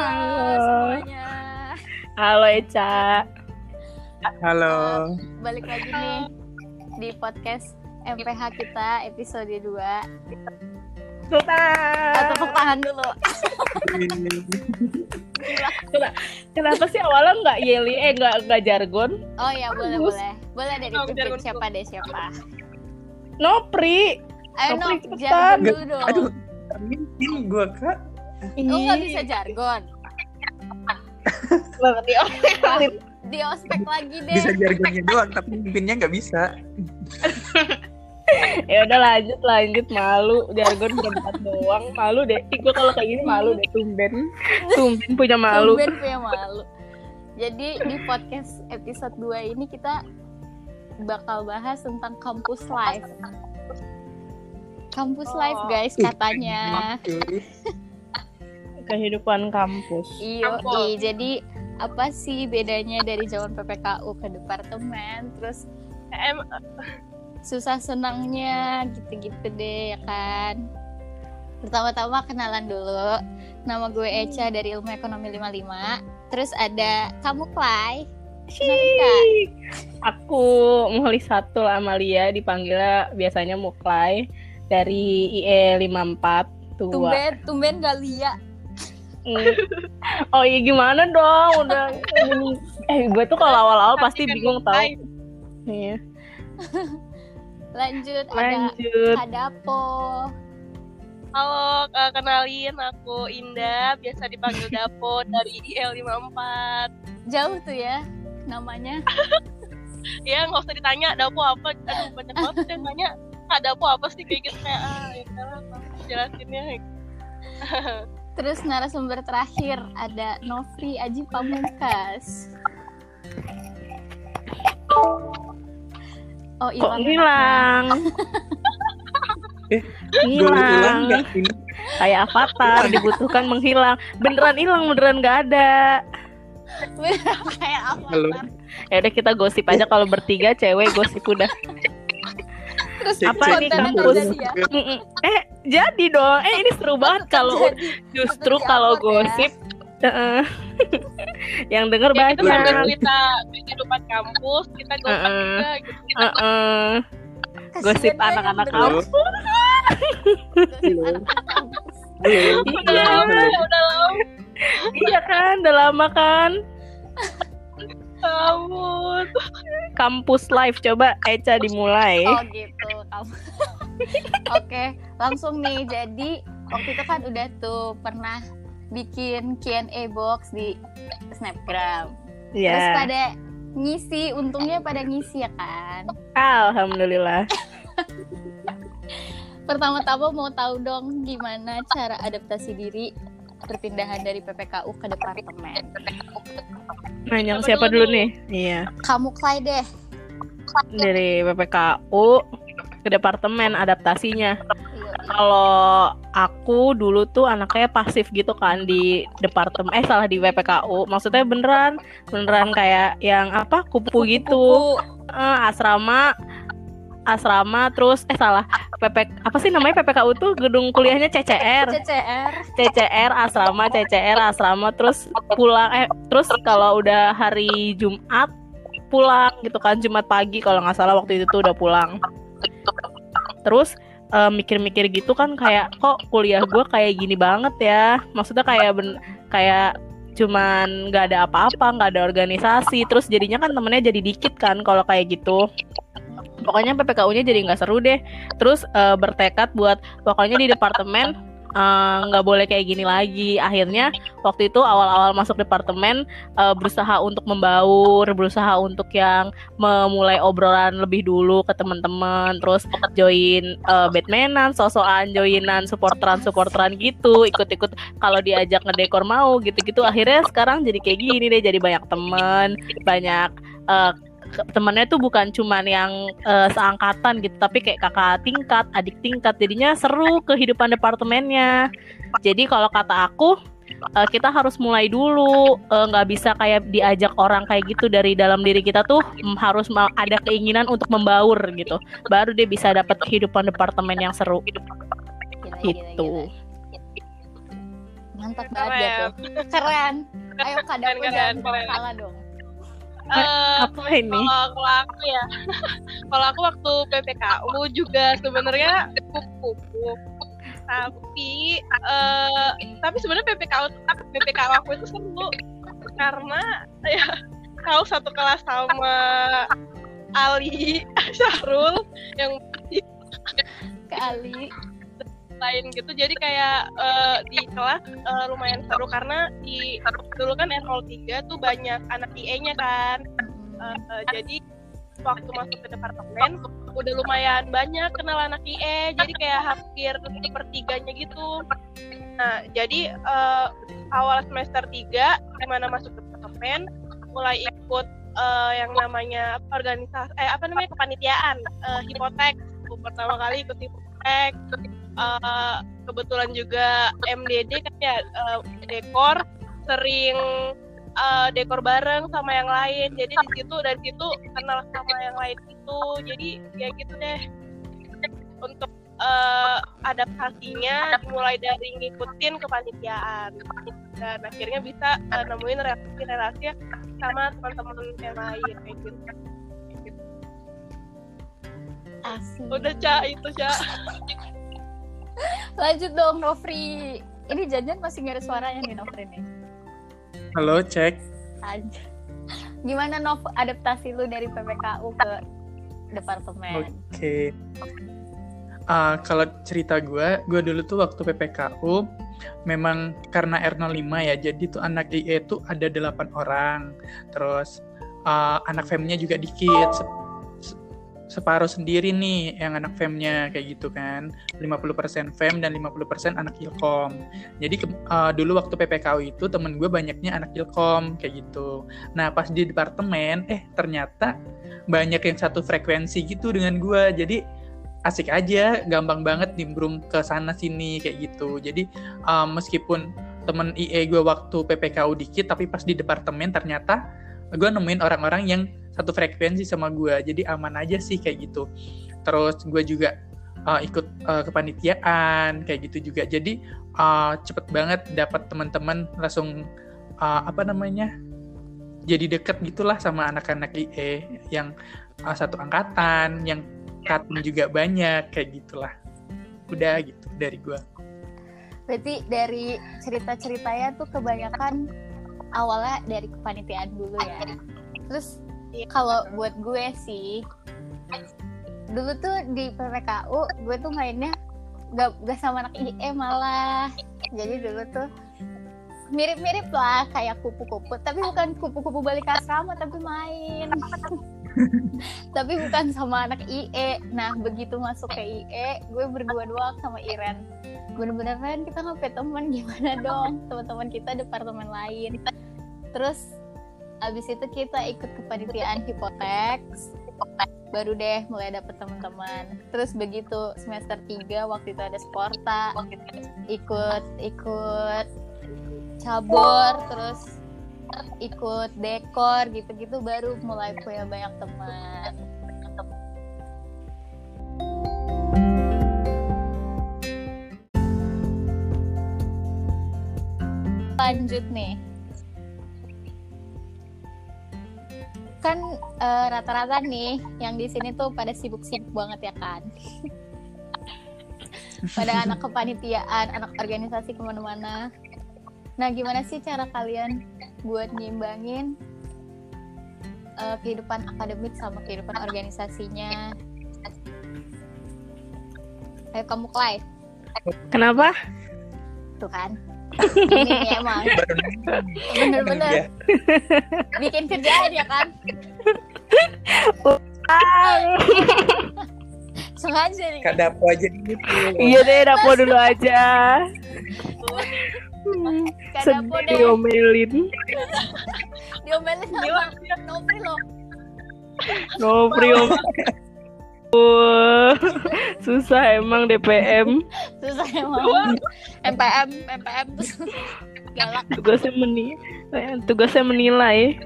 Halo. semuanya. Halo Eca. Halo. Balik lagi nih di podcast MPH kita episode 2. Sultan. Ah, tepuk tangan dulu. Kenapa sih awalnya nggak yeli eh nggak nggak jargon? Oh ya, boleh boleh. Boleh dari Oh, jargon siapa deh siapa. Nopri. Ayo Nopri, no, jargon dulu dong. Aduh, mungkin gua kak. Oh nggak bisa jargon. Banget. Di ospek lagi deh. Bisa jargonnya doang, tapi pimpinnya nggak bisa. ya udah lanjut lanjut malu jargon berempat doang malu deh. Gua kalau kayak gini malu deh tumben. Tumben punya malu. Tumben punya malu. Jadi di podcast episode 2 ini kita bakal bahas tentang kampus life. Kampus life guys katanya. Kehidupan kampus. Iya, jadi apa sih bedanya dari zaman PPKU ke departemen? Terus Em, susah senangnya gitu-gitu deh ya kan. Pertama-tama kenalan dulu. Nama gue Eca dari Ilmu Ekonomi 55. Terus ada kamu Clay. Aku Muhli satu lah Amalia dipanggilnya biasanya Muklai dari IE 54 tua. Tumben, tumben gak lia. Oh iya gimana dong udah eh gue tuh kalau awal-awal pasti Kan bingung tau. Iya. Lanjut, ada Lanjut. Kadapo. Halo, eh, kenalin aku Indah, biasa dipanggil Dapo dari IL54. Jauh tuh ya namanya. Ya nggak usah ditanya Dapo apa, aduh banyak banget yang nanya Kak Dapo apa sih kayak gitu kayak ah ya jelasinnya. Terus narasumber terakhir ada Novri Aji Pamungkas. Oh, Kok hilang. hilang? Eh, Hilang. Kayak avatar dibutuhkan menghilang. Beneran hilang, beneran nggak ada. Kayak apa? Halo. Ya udah kita gosip aja kalau bertiga cewek gosip udah. Terus Apa kontennya kampus? ya? Eh jadi dong. Eh ini seru banget kalau justru kalau ya. gosip. Heeh. yang denger Ya kita sambil banyak. cerita kehidupan kampus, kita gosip Heeh. juga gitu. Kita Heeh. Kasian Gosip anak-anak. Halo. kampus. Gosip Halo. anak-anak kampus. Halo. Iya. udah lama Iya kan, udah lama kan. Kampus. Kampus live coba Eca dimulai. Oh gitu. Oke, langsung nih. Jadi waktu itu kan udah tuh pernah bikin Q&A box di Snapgram. Terus Iya. pada ngisi, untungnya pada ngisi ya kan. Alhamdulillah. Pertama-tama mau tahu dong gimana cara adaptasi diri perpindahan dari PPKU ke departemen. Nanya Siapa siapa dulu dulu nih? Iya. Kamu Clay deh. Dari PPKU ke departemen adaptasinya. Iya, Kalau aku dulu tuh anaknya pasif gitu kan di departemen eh salah di PPKU. Maksudnya beneran beneran kayak yang apa kupu gitu. Eh, asrama asrama terus eh salah. PP apa sih namanya? PPKU tuh gedung kuliahnya CCR CCR. CCR asrama CCR asrama terus pulang eh terus kalau udah hari Jumat pulang gitu kan Jumat pagi kalau nggak salah waktu itu tuh udah pulang. Terus eh, mikir-mikir gitu kan kayak kok kuliah gue kayak gini banget ya? Maksudnya kayak ben kayak cuman nggak ada apa-apa nggak ada organisasi. Terus jadinya kan temennya jadi dikit kan kalau kayak gitu pokoknya PPKU-nya jadi nggak seru deh. Terus eh, bertekad buat pokoknya di departemen eh, nggak boleh kayak gini lagi. Akhirnya waktu itu awal-awal masuk departemen eh, berusaha untuk membaur berusaha untuk yang memulai obrolan lebih dulu ke teman-teman terus join eh, Batmanan sosokan joinan supporteran supporteran gitu ikut-ikut kalau diajak ngedekor mau gitu-gitu. Akhirnya sekarang jadi kayak gini deh jadi banyak teman banyak ke- temennya tuh bukan cuman yang eh, seangkatan gitu tapi kayak kakak tingkat adik tingkat. Jadinya seru kehidupan departemennya. Jadi kalau kata aku eh, kita harus mulai dulu eh, nggak bisa kayak diajak orang kayak gitu dari dalam diri kita tuh mm, harus ada keinginan untuk membaur gitu. Baru dia bisa dapat kehidupan departemen yang seru. Gila, gila, gitu. Gila. mantap banget gak tuh. Keren. Ayo bawa keren. kalah dong Eh, Apa ini? kalau kalau aku ya kalau aku waktu PPKU juga sebenarnya kupu-kupu. Tapi eh tapi sebenarnya PPKU PPKU aku itu seru. Karena ya kau satu kelas sama Ali Syahrul yang kali lain gitu. Jadi kayak eh, di kelas eh, lumayan seru karena di dulu kan R03 tuh banyak anak IE-nya kan. Eh, eh, jadi waktu masuk ke departemen udah lumayan banyak kenal anak IE jadi kayak hampir sepertiganya gitu. Nah jadi eh, awal semester 3 di mana masuk ke departemen mulai ikut eh, yang namanya organisasi eh apa namanya kepanitiaan eh, hipotek. Pertama kali ikut hipotek Eh, kebetulan juga MDD kan ya eh, dekor sering eh, dekor bareng sama yang lain. Jadi di situ dari situ kenal sama yang lain itu. Jadi ya gitu deh. Untuk eh, adaptasinya mulai dari ngikutin kepanitiaan. Dan akhirnya bisa eh, nemuin relasi-relasi sama teman-teman yang lain kayak gitu. Asik udah cak itu cak lanjut dong Nofri ini janjian masih nggak ada suaranya nih Nofri nih Halo, cek. Anjir. gimana Nov adaptasi lu dari PPKU ke departemen Oke. Ah, kalau cerita gue, gue dulu tuh waktu PPKU memang karena R05 ya, jadi tuh anak IE tuh ada 8 orang. Terus ah, anak femnya juga dikit, separuh sendiri nih yang anak femnya kayak gitu kan. 50% fem dan 50% anak ilkom. Jadi ah, dulu waktu PPKU itu temen gue banyaknya anak ilkom kayak gitu. Nah, pas di departemen eh ternyata banyak yang satu frekuensi gitu dengan gue jadi asik aja gampang banget nimbrung ke sana sini kayak gitu jadi um, meskipun temen IE gue waktu PPKU dikit tapi pas di departemen ternyata gue nemuin orang-orang yang satu frekuensi sama gue jadi aman aja sih kayak gitu. Terus gue juga uh, ikut uh, kepanitiaan kayak gitu juga. Jadi uh, cepet banget dapat teman-teman langsung uh, apa namanya jadi deket gitulah sama anak-anak IE yang uh, satu angkatan yang katin juga banyak kayak gitulah. Udah gitu dari gua. Berarti dari cerita-ceritanya tuh kebanyakan awalnya dari kepanitiaan dulu ya. Terus kalau buat gue sih dulu tuh di PPKU gue tuh mainnya gak, gak sama anak IE malah. Jadi dulu tuh mirip-mirip lah kayak kupu-kupu. Tapi bukan kupu-kupu balik asrama tapi main. Tapi bukan sama anak IE nah begitu masuk ke IE gue berdua doang sama Iren. Bener-bener kan kita ngapain teman gimana dong? Teman-teman kita departemen lain. Terus abis itu kita ikut kepanitiaan hipotek. Baru deh mulai dapet teman-teman. Terus begitu semester 3 waktu itu ada sporta. Ikut ikut. Cabur terus ikut dekor gitu-gitu. Baru mulai punya banyak teman. Lanjut nih kan eh, rata-rata nih yang di sini tuh pada sibuk-sibuk banget ya kan? Pada anak kepanitiaan anak organisasi ke mana-mana. Nah gimana sih cara kalian buat nyimbangin eh, kehidupan akademik sama kehidupan organisasinya? Ayo kamu Clay. Kenapa? tuh kan ini nih emang bener-bener ya. bikin kerjaan ya kan? Sengaja nih. Kak Dapo aja gitu Iya deh, Dapo dulu aja. Kak Sedih Dapo deh. diomelin. diomelin sama Nopri loh. Nopri om. Wah, susah emang DPM. susah emang MPM MPM galak Tugasnya meni eh, tugasnya menilai.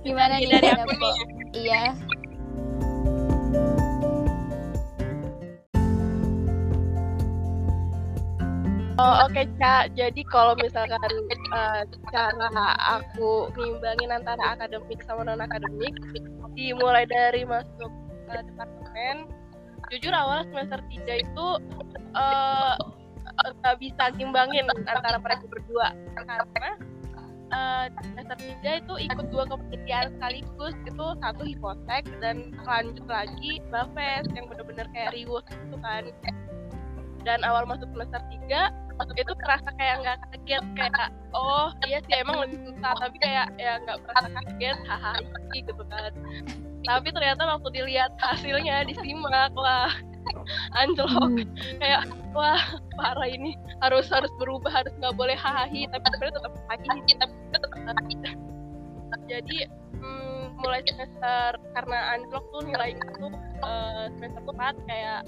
gimana nih Dari Kak aku iya Oh, Oke, Ca. Jadi kalau misalkan eh, cara aku ngimbangin antara akademik sama non akademik, dimulai dari masuk ke departemen. Jujur awal semester 3 itu eh, nggak bisa ngimbangin antara mereka berdua. Karena eh, semester 3 itu ikut dua kepanitiaan sekaligus. Itu satu hipotek dan lanjut lagi bafes yang bener-bener kayak riwuh gitu kan. Dan awal masuk semester 3 itu terasa kayak nggak kaget. Kayak oh iya sih emang lebih susah. Tapi kayak ya nggak merasa kaget. Hahaha gitu kan tapi ternyata waktu dilihat hasilnya disimak wah anjlok. Kayak wah parah ini. Harus harus berubah harus nggak boleh hahaha tapi sebenarnya tetap hahaha tapi tetap hahaha. Jadi mm, mulai semester karena anjlok tuh nilainya tuh eh, semester 4 kayak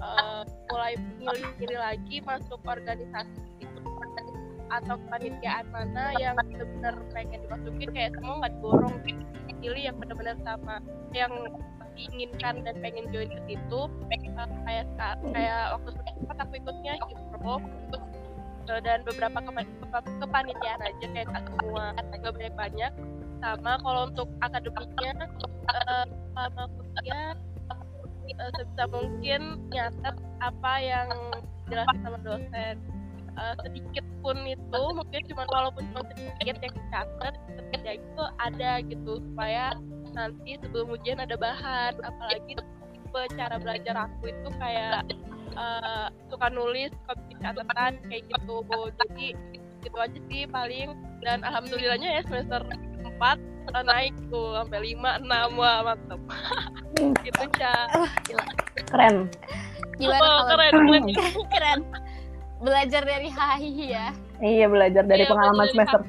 eh, mulai milih-milih lagi masuk organisasi itu atau kepanitiaan mana yang benar-benar pengen dimasukin kayak semua nggak diborong pilih yang benar-benar sama yang diinginkan dan pengen join ke situ. Eh, kayak kayak waktu semester aku ikutnya hipro Eh, dan beberapa kepa- kepa- kepanitiaan aja kayak nggak semua nggak banyak banyak sama kalau untuk akademiknya eh, sama kuliah eh, sebisa mungkin nyatet apa yang dijelasin sama dosen. Eh, sedikit pun itu mungkin cuma walaupun cuma sedikit yang dicatat ya itu ada gitu supaya nanti sebelum ujian ada bahan. Apalagi tipe cara belajar aku itu kayak eh, suka nulis suka bikin catatan kayak gitu. Jadi gitu aja sih paling. Dan alhamdulillahnya ya semester 4 eh, naik tuh sampai 5 6 wah mantep. Gitu Ca. Keren. Gimana oh, kalau keren. keren keren? Belajar dari hahihi ya. Iya belajar dari Iya, pengalaman belajar semester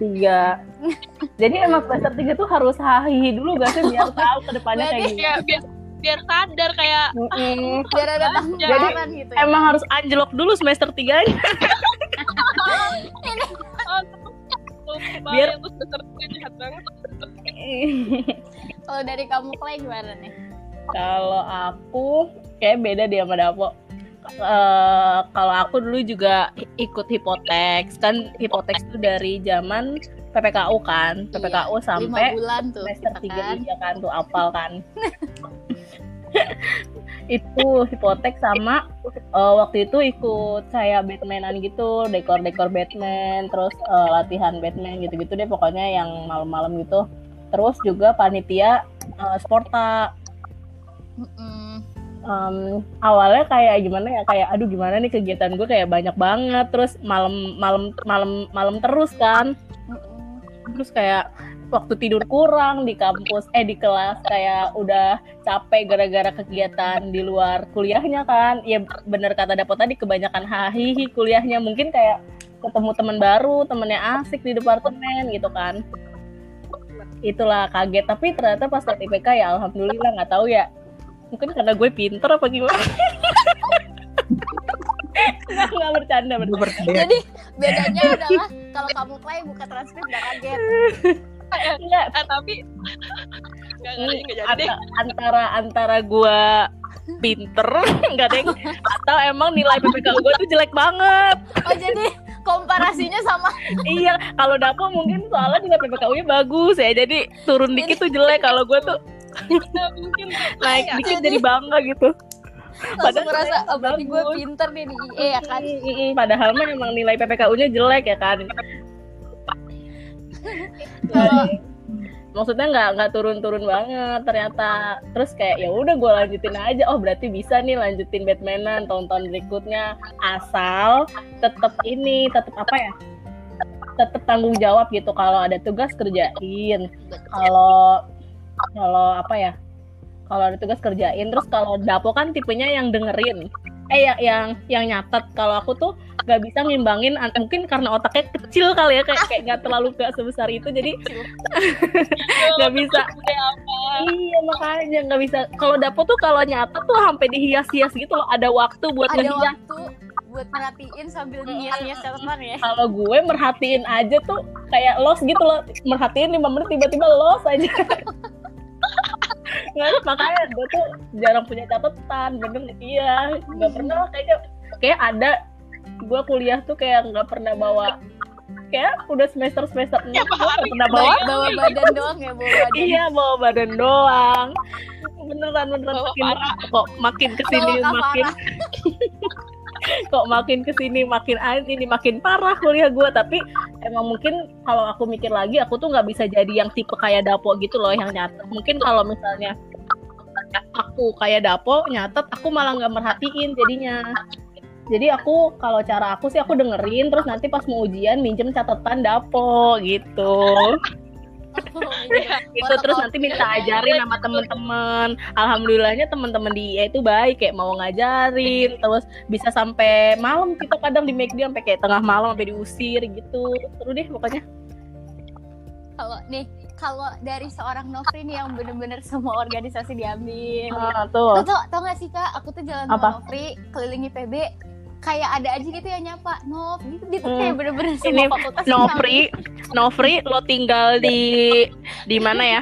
3 Jadi emang semester 3 tuh harus hahihi dulu gak sih biar tahu ke depannya kayak gini. ya biar biar sadar kayak Mm-mm. Biar ada jawaban gitu. ya. Emang harus anjlok dulu semester 3 nya oh, Biar- semester jahat banget Kalau dari kamu Clay gimana nih? Kalau aku kayak beda dia sama Dapo. Eh, kalau aku dulu juga ikut hipoteks kan hipoteks itu dari zaman PPKU kan. PPKU Lima sampai bulan tuh semester tiga kan. iya kan tuh apal kan. Itu hipotek sama eh, waktu itu ikut kayak Batmanan gitu dekor dekor Batman terus eh, latihan Batman gitu gitu deh pokoknya yang malam-malam gitu. Terus juga panitia eh, Sporta. Mm-mm. Em, awalnya kayak gimana ya? Kayak aduh gimana nih kegiatan gue kayak banyak banget. Terus malam malam malam malam terus kan. Terus kayak waktu tidur kurang di kampus eh di kelas kayak udah capek gara-gara kegiatan di luar kuliahnya kan. Ya bener kata Dapo tadi kebanyakan hahihi kuliahnya. Mungkin kayak ketemu teman baru temennya asik di departemen gitu kan. Itulah kaget. Tapi ternyata pas liat IPK ya alhamdulillah nggak tahu ya mungkin karena gue pinter apa gimana? Nggak nggak bercanda bercanda. Jadi bedanya adalah kalau kamu Clay buka transkrip gak kaget. Nggak, ah, tapi nggak nggak nggak jadi Anta- antara antara gue pinter nggak deng atau emang nilai PPK gue tuh jelek banget. Oh jadi komparasinya sama. Iya kalau Dapo mungkin soalnya nilai PPKU-nya bagus ya jadi turun dikit tuh jelek. Kalau gue tuh Mungkin naik Iya, dikit jadi- bangga gitu. Langsung ngerasa oh, berarti gue pinter nih di IE ya kan. Padahal mah emang nilai PPKU-nya jelek ya kan? Kalau maksudnya nggak nggak turun-turun banget ternyata. Terus kayak ya udah gue lanjutin aja. Oh berarti bisa nih lanjutin Batmanan tahun-tahun berikutnya. Asal tetap ini tetap apa ya? Tetap tanggung jawab gitu kalau ada tugas kerjain. Kalau kalau apa ya kalau ada tugas kerjain terus kalau Dapo kan tipenya yang dengerin. Eh ya, yang yang nyatet. Kalau aku tuh nggak bisa ngimbangin an- mungkin karena otaknya kecil kali ya kayak kayak nggak terlalu gak sebesar itu jadi nggak bisa. Iya makanya nggak bisa. Kalau Dapo tuh kalau nyatet tuh sampai dihias-hias gitu loh. Ada waktu buat ada ngehias. waktu buat merhatiin sambil ngias-ngias catatan ya. kalau gue merhatiin aja tuh kayak los gitu loh. Merhatiin lima menit tiba-tiba los aja nggak makanya gue tuh jarang punya catatan bener iya. Nggak pernah lah kayaknya kayak ada. Gue kuliah tuh kayak nggak pernah bawa kayak udah semester semester enam gue nggak pernah bawa, bawa. badan doang ya bawa badan. Iya bawa badan doang. Beneran beneran Bawa makin parah. kok makin ke sini Bawa makin kok makin ke sini makin a- ini makin parah kuliah gue tapi emang mungkin kalau aku mikir lagi aku tuh nggak bisa jadi yang tipe kayak Dapo gitu loh yang nyatet. Mungkin kalau misalnya aku kayak Dapo nyatet aku malah nggak merhatiin jadinya. Jadi aku kalau cara aku sih aku dengerin terus nanti pas mau ujian minjem catatan Dapo gitu Oh, iya. gitu. Terus nanti minta ajarin sama temen-temen. Alhamdulillahnya temen-temen di IA itu baik kayak mau ngajarin terus bisa sampai malam kita kadang di make sampai kayak tengah malam sampai diusir gitu. Seru deh pokoknya. Kalau nih kalau dari seorang Nofri nih yang bener-bener semua organisasi diambil. Ah, Lo tuh tau, tau gak sih kak, aku tuh jalan Apa? sama Nofri keliling IPB kayak ada aja gitu yang nyapa Nov gitu gitu Hmm. kayak bener-bener Ini semua fakultas Nofri Nofri lo tinggal di di mana ya?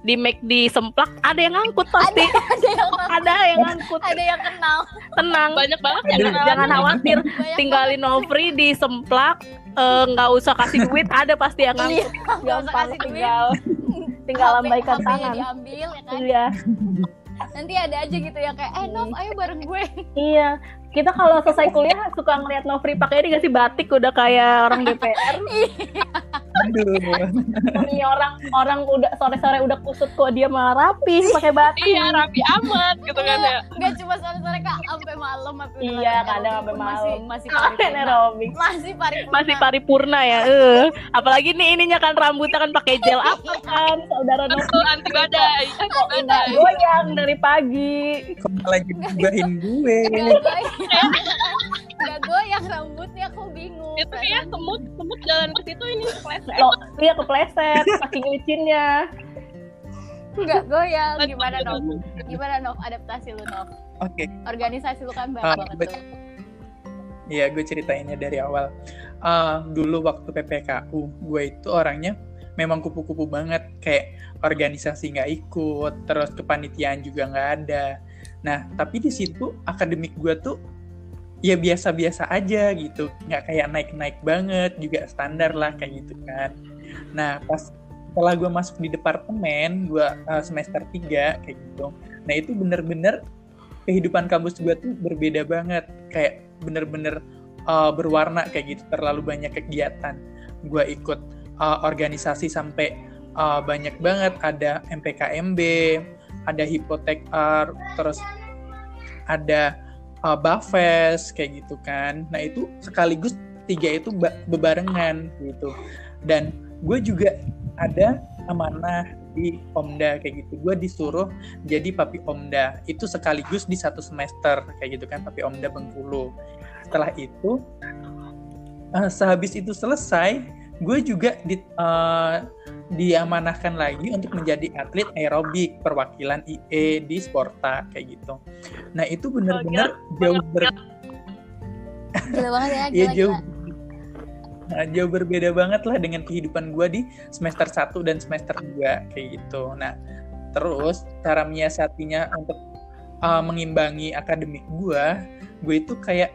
Di make di semplak. Ada yang ngangkut pasti. Ada yang ada yang ngangkut. Ada yang kenal. Tenang. Banyak banget ya kenalan. jangan khawatir. Banyak tinggalin Nofri di semplak. Eh, nggak usah kasih duit. Ada pasti yang Iya, ngangkut. nggak usah kasih duit. tinggal. Tinggal HP lambaikan tangan. diambil ya kan? Iya. Nanti ada aja gitu yang kayak eh Nov ayo bareng gue. Iya kita kalau selesai kuliah suka ngeliat Nofri pakai ini gak sih? Batik udah kayak orang DPR Aduh. ini orang orang udah sore-sore udah kusut kok dia malah rapi pakai batik. Iya rapi amat gitu kan ya. Nggak cuma sore-sore kak sampai malam sampai Iya, malam. kadang sampai malam. masih masih Keren paripurna aerobik. masih paripurna. Masih paripurna ya eh. Apalagi nih ininya kan rambutnya kan pakai gel apa kan saudara Nofri? Betul anti badai anti badai goyang dari pagi? Kok malah gibahin gue? Nggak goyang nggak goyang rambutnya aku bingung. Itu ya semut semut jalan ke situ ini kepleset. Lo dia kepleset saking licinnya nggak goyang. Gimana Nov? Gimana Nov? Adaptasi lu Nov? Oke, organisasi lu kan banyak Ah, banget tuh. Iya, gue ceritainnya dari awal. Eh, dulu waktu PPKU, gue itu orangnya memang kupu-kupu banget. Kayak organisasi nggak ikut, terus kepanitiaan juga nggak ada. Nah, tapi di situ akademik gue tuh ya biasa-biasa aja gitu. Nggak kayak naik-naik banget, juga standar lah kayak gitu kan. Nah, pas setelah gue masuk di departemen, gue eh, semester 3 kayak gitu. Nah, itu bener-bener kehidupan kampus gue tuh berbeda banget. Kayak bener-bener uh, berwarna kayak gitu terlalu banyak kegiatan gue ikut uh, organisasi sampai uh, banyak banget ada MPKMB ada hipotek art terus ada uh, Bafes kayak gitu kan. Nah itu sekaligus tiga itu ba- bebarengan gitu. Dan gue juga ada amanah di Omda kayak gitu. Gue disuruh jadi papi Omda. Itu sekaligus di satu semester kayak gitu kan papi Omda Bengkulu. Setelah itu eh, sehabis itu selesai gue juga di, eh, diamanahkan lagi untuk menjadi atlet aerobik perwakilan IE di Sporta kayak gitu nah itu benar-benar jauh ber gila banget ya ya gila, jauh gila. Nah, jauh berbeda banget lah dengan kehidupan gue di semester 1 dan semester 2 kayak gitu. Nah, terus cara menyiasatinya untuk uh, mengimbangi akademik gue, gue itu kayak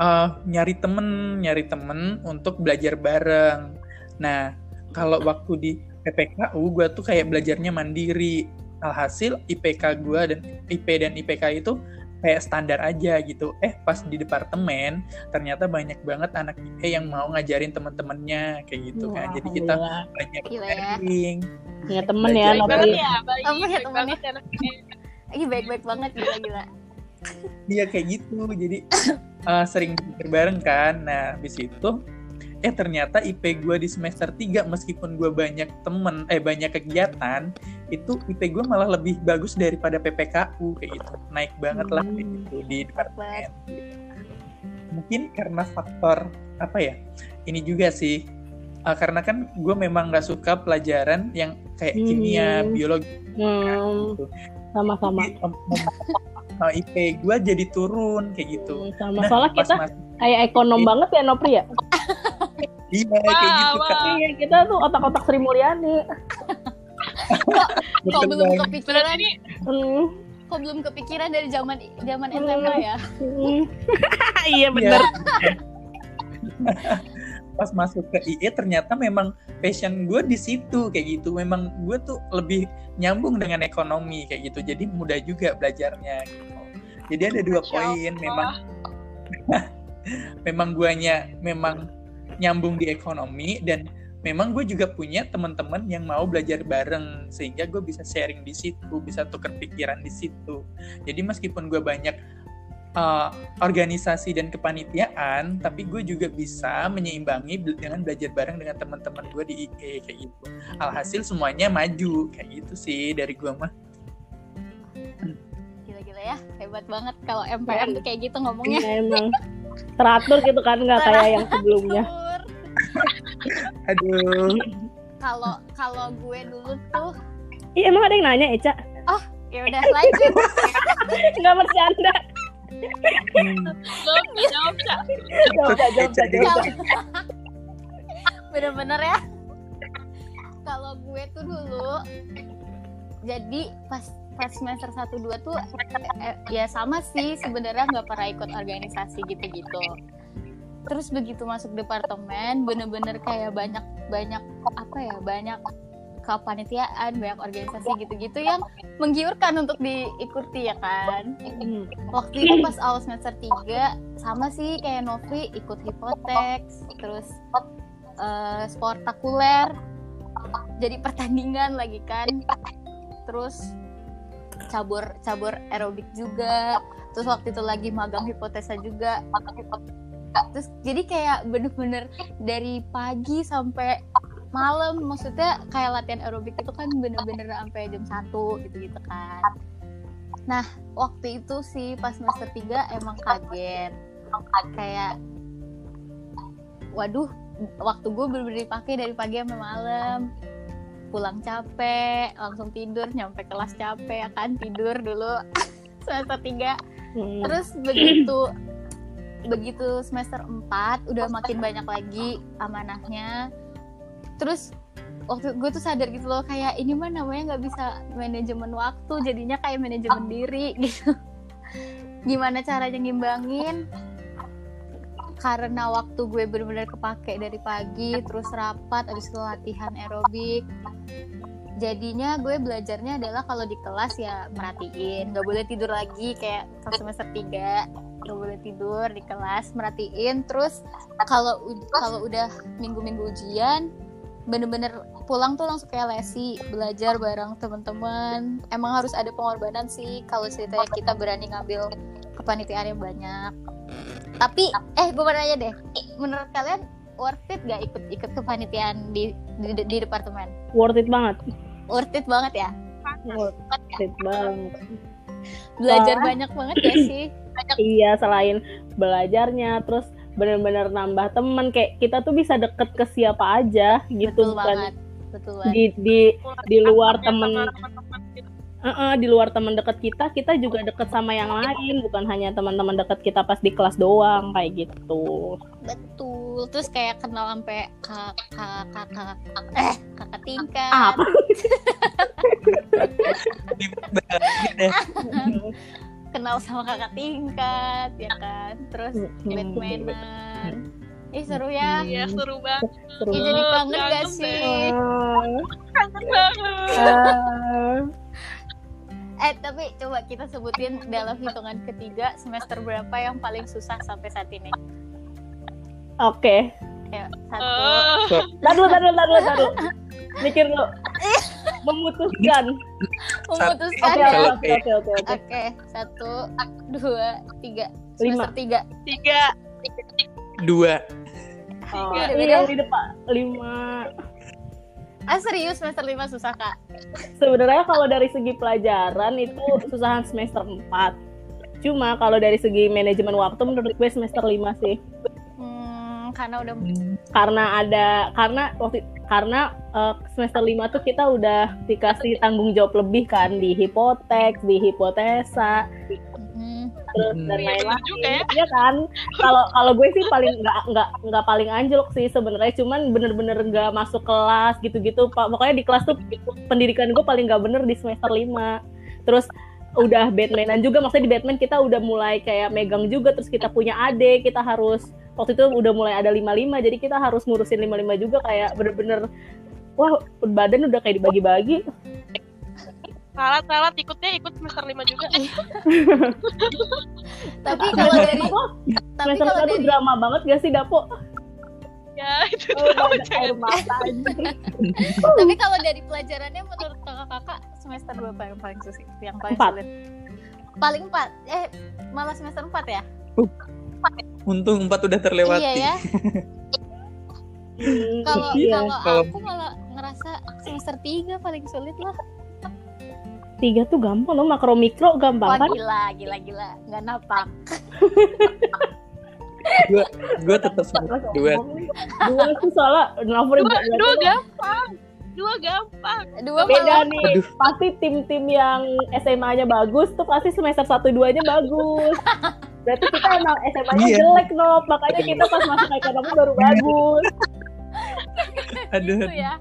uh, nyari temen, nyari temen untuk belajar bareng. Nah, kalau waktu di PPKU gue tuh kayak belajarnya mandiri. Alhasil IPK gue dan IP dan IPK itu kayak standar aja gitu. Eh pas di departemen ternyata banyak banget anak IPA yang mau ngajarin teman-temannya kayak gitu kan. Jadi kita banyak Gila ya. sharing. punya temen ya ya baik Temen ya, baik temen ya anak ini. Baik-baik banget gila gila. Iya kayak gitu. Jadi uh, sering bareng kan. Nah, habis itu eh ternyata IP gue di semester 3 meskipun gue banyak temen eh banyak kegiatan itu IP gue malah lebih bagus daripada PPKU kayak gitu naik banget lah kayak Hmm. gitu di departemen mungkin karena faktor apa ya ini juga sih uh, karena kan gue memang nggak suka pelajaran yang kayak kimia Hmm. biologi Hmm, gitu. sama-sama uh, IP gue jadi turun kayak gitu Hmm, sama Nah, soalnya kita kayak ekonom banget ya Nopri ya iya kayak gitu Kak. wah. iya kita tuh otak-otak Sri Mulyani Kok Betul belum kepikiran ini Hmm, kok belum kepikiran dari zaman zaman SMA ya Hmm. iya bener. Pas masuk ke IE ternyata memang passion gue di situ kayak gitu. Memang gue tuh lebih nyambung dengan ekonomi kayak gitu. Jadi mudah juga belajarnya gitu. Jadi ada dua poin memang. Memang guanya memang nyambung di ekonomi dan memang gue juga punya teman-teman yang mau belajar bareng sehingga gue bisa sharing di situ bisa tukar pikiran di situ. Jadi meskipun gue banyak uh, organisasi dan kepanitiaan tapi gue juga bisa menyeimbangi dengan belajar bareng dengan teman-teman gue di IE kayak gitu. Alhasil semuanya maju kayak gitu sih dari gue mah ya hebat banget kalau MPM tuh kayak gitu ngomongnya Iya emang teratur gitu kan nggak kayak yang sebelumnya. Aduh kalau kalau gue dulu tuh Iya emang ada yang nanya Eca? ya udah lanjut Nggak bercanda. Belum jawab. Jawab, jawab, jawab, jawab. bener-bener ya kalau gue tuh dulu jadi pas pas semester 1 2 tuh eh, ya sama sih sebenarnya nggak pernah ikut organisasi gitu-gitu. Terus begitu masuk departemen bener-bener kayak banyak banyak apa ya banyak kepanitiaan banyak organisasi gitu-gitu yang menggiurkan untuk diikuti ya kan? Hmm. waktu itu pas awal semester 3 sama sih kayak Novi ikut hipotek terus eh, sportakuler jadi pertandingan lagi kan. Terus cabur cabur aerobik juga. Terus waktu itu lagi magang hipotesa juga. Terus jadi kayak bener-bener dari pagi sampai malam maksudnya kayak latihan aerobik itu kan bener-bener sampai jam 1 gitu-gitu kan. Nah waktu itu sih pas semester 3 emang kaget. Kayak waduh waktu gue bener-bener dipakai dari pagi sampai malam pulang capek langsung tidur nyampe kelas capek ya kan tidur dulu semester 3 Hmm. terus begitu begitu semester 4 udah makin banyak lagi amanahnya. Terus waktu gue tuh sadar gitu loh kayak ini mah namanya nggak bisa manajemen waktu jadinya kayak manajemen diri gitu. Gimana caranya ngimbangin karena waktu gue bener-bener kepake dari pagi terus rapat habis itu latihan aerobik. Jadinya gue belajarnya adalah kalau di kelas ya merhatiin nggak boleh tidur lagi kayak semester 3 nggak boleh tidur di kelas merhatiin. Terus kalau kalau udah minggu-minggu ujian bener-bener pulang tuh langsung kayak lesi belajar bareng teman-teman. Emang harus ada pengorbanan sih kalau ceritanya kita berani ngambil kepanitiaan yang banyak. Tapi eh gue mau nanya deh menurut kalian worth it gak ikut ikut kepanitiaan di di, di departemen? Worth it banget. worth it banget ya? Worth it banget. belajar Wah. banyak banget gak sih? Iya selain belajarnya terus bener-bener nambah temen kayak kita tuh bisa deket ke siapa aja gitu betul bukan banget betul banget. di di di luar Sama temen gitu. Eh-eh, di luar teman dekat kita kita juga deket sama yang lain bukan hanya teman-teman dekat kita pas di kelas doang kayak gitu. Betul terus kayak kenal sampai kakak kakak eh kakak tingkat. Apa? Kenal sama kakak tingkat ya kan? Terus Batmanan ih seru ya. Iya seru banget. Seru. Ih, jadi kangen gak sih? Kangen banget. Eh tapi coba kita sebutin dalam hitungan ketiga semester berapa yang paling susah sampai saat ini Oke, ya satu Oh, tar dulu, tar dulu, tar dulu, tar dulu. Mikir dulu. Memutuskan. memutuskan Oke, ya oke, oke oke, oke, oke, satu dua tiga Lima. semester tiga tiga. Dua. Oh, ini yang di depan lima. Ah serius semester lima susah kak? Sebenarnya kalau dari segi pelajaran itu susahan semester 4 Cuma kalau dari segi manajemen waktu menurut gue semester 5 sih. hmm, karena udah Karena ada karena waktu karena eh, semester 5 tuh kita udah dikasih tanggung jawab lebih kan di hipotek, di hipotesa, terus Hmm. dan bener lain-lain. juga ya. Iya kan? Kalau kalau gue sih paling nggak nggak nggak paling anjlok sih sebenarnya, cuman bener-bener nggak masuk kelas gitu-gitu. Pak pokoknya di kelas tuh pendidikan gue paling nggak bener di semester 5 Terus udah Batmanan juga maksudnya di Batman kita udah mulai kayak megang juga terus kita punya adik kita harus waktu itu udah mulai ada 55 jadi kita harus ngurusin 55 juga kayak bener-bener wah badan udah kayak dibagi-bagi salat salat ikutnya ikut semester lima juga. Tapi kalau dari tapi semester kalau dari drama banget gak sih Dapo? ya itu Oh, banyak air mata tapi kalau dari pelajarannya menurut kakak-kakak semester berapa yang paling sulit yang paling Empat. sulit? Paling empat? Eh malah semester empat ya? Untung empat udah terlewati. iya ya. Kalau iya. kalau Kalau- aku malah ngerasa semester tiga paling sulit lah tiga tuh gampang loh makro mikro gampang wah kan? gila gila gila. Nggak napak Gue gue tetap dua. dua tuh soalnya nomor dua dua gampang. Dua gampang. Dua beda malah nih Aduh. pasti tim-tim yang SMA-nya bagus tuh pasti semester 1 2 nya bagus. Berarti kita emang SMA-nya Iya. jelek no makanya kita pas masuk ekonomi baru bagus. Aduh. gitu ya.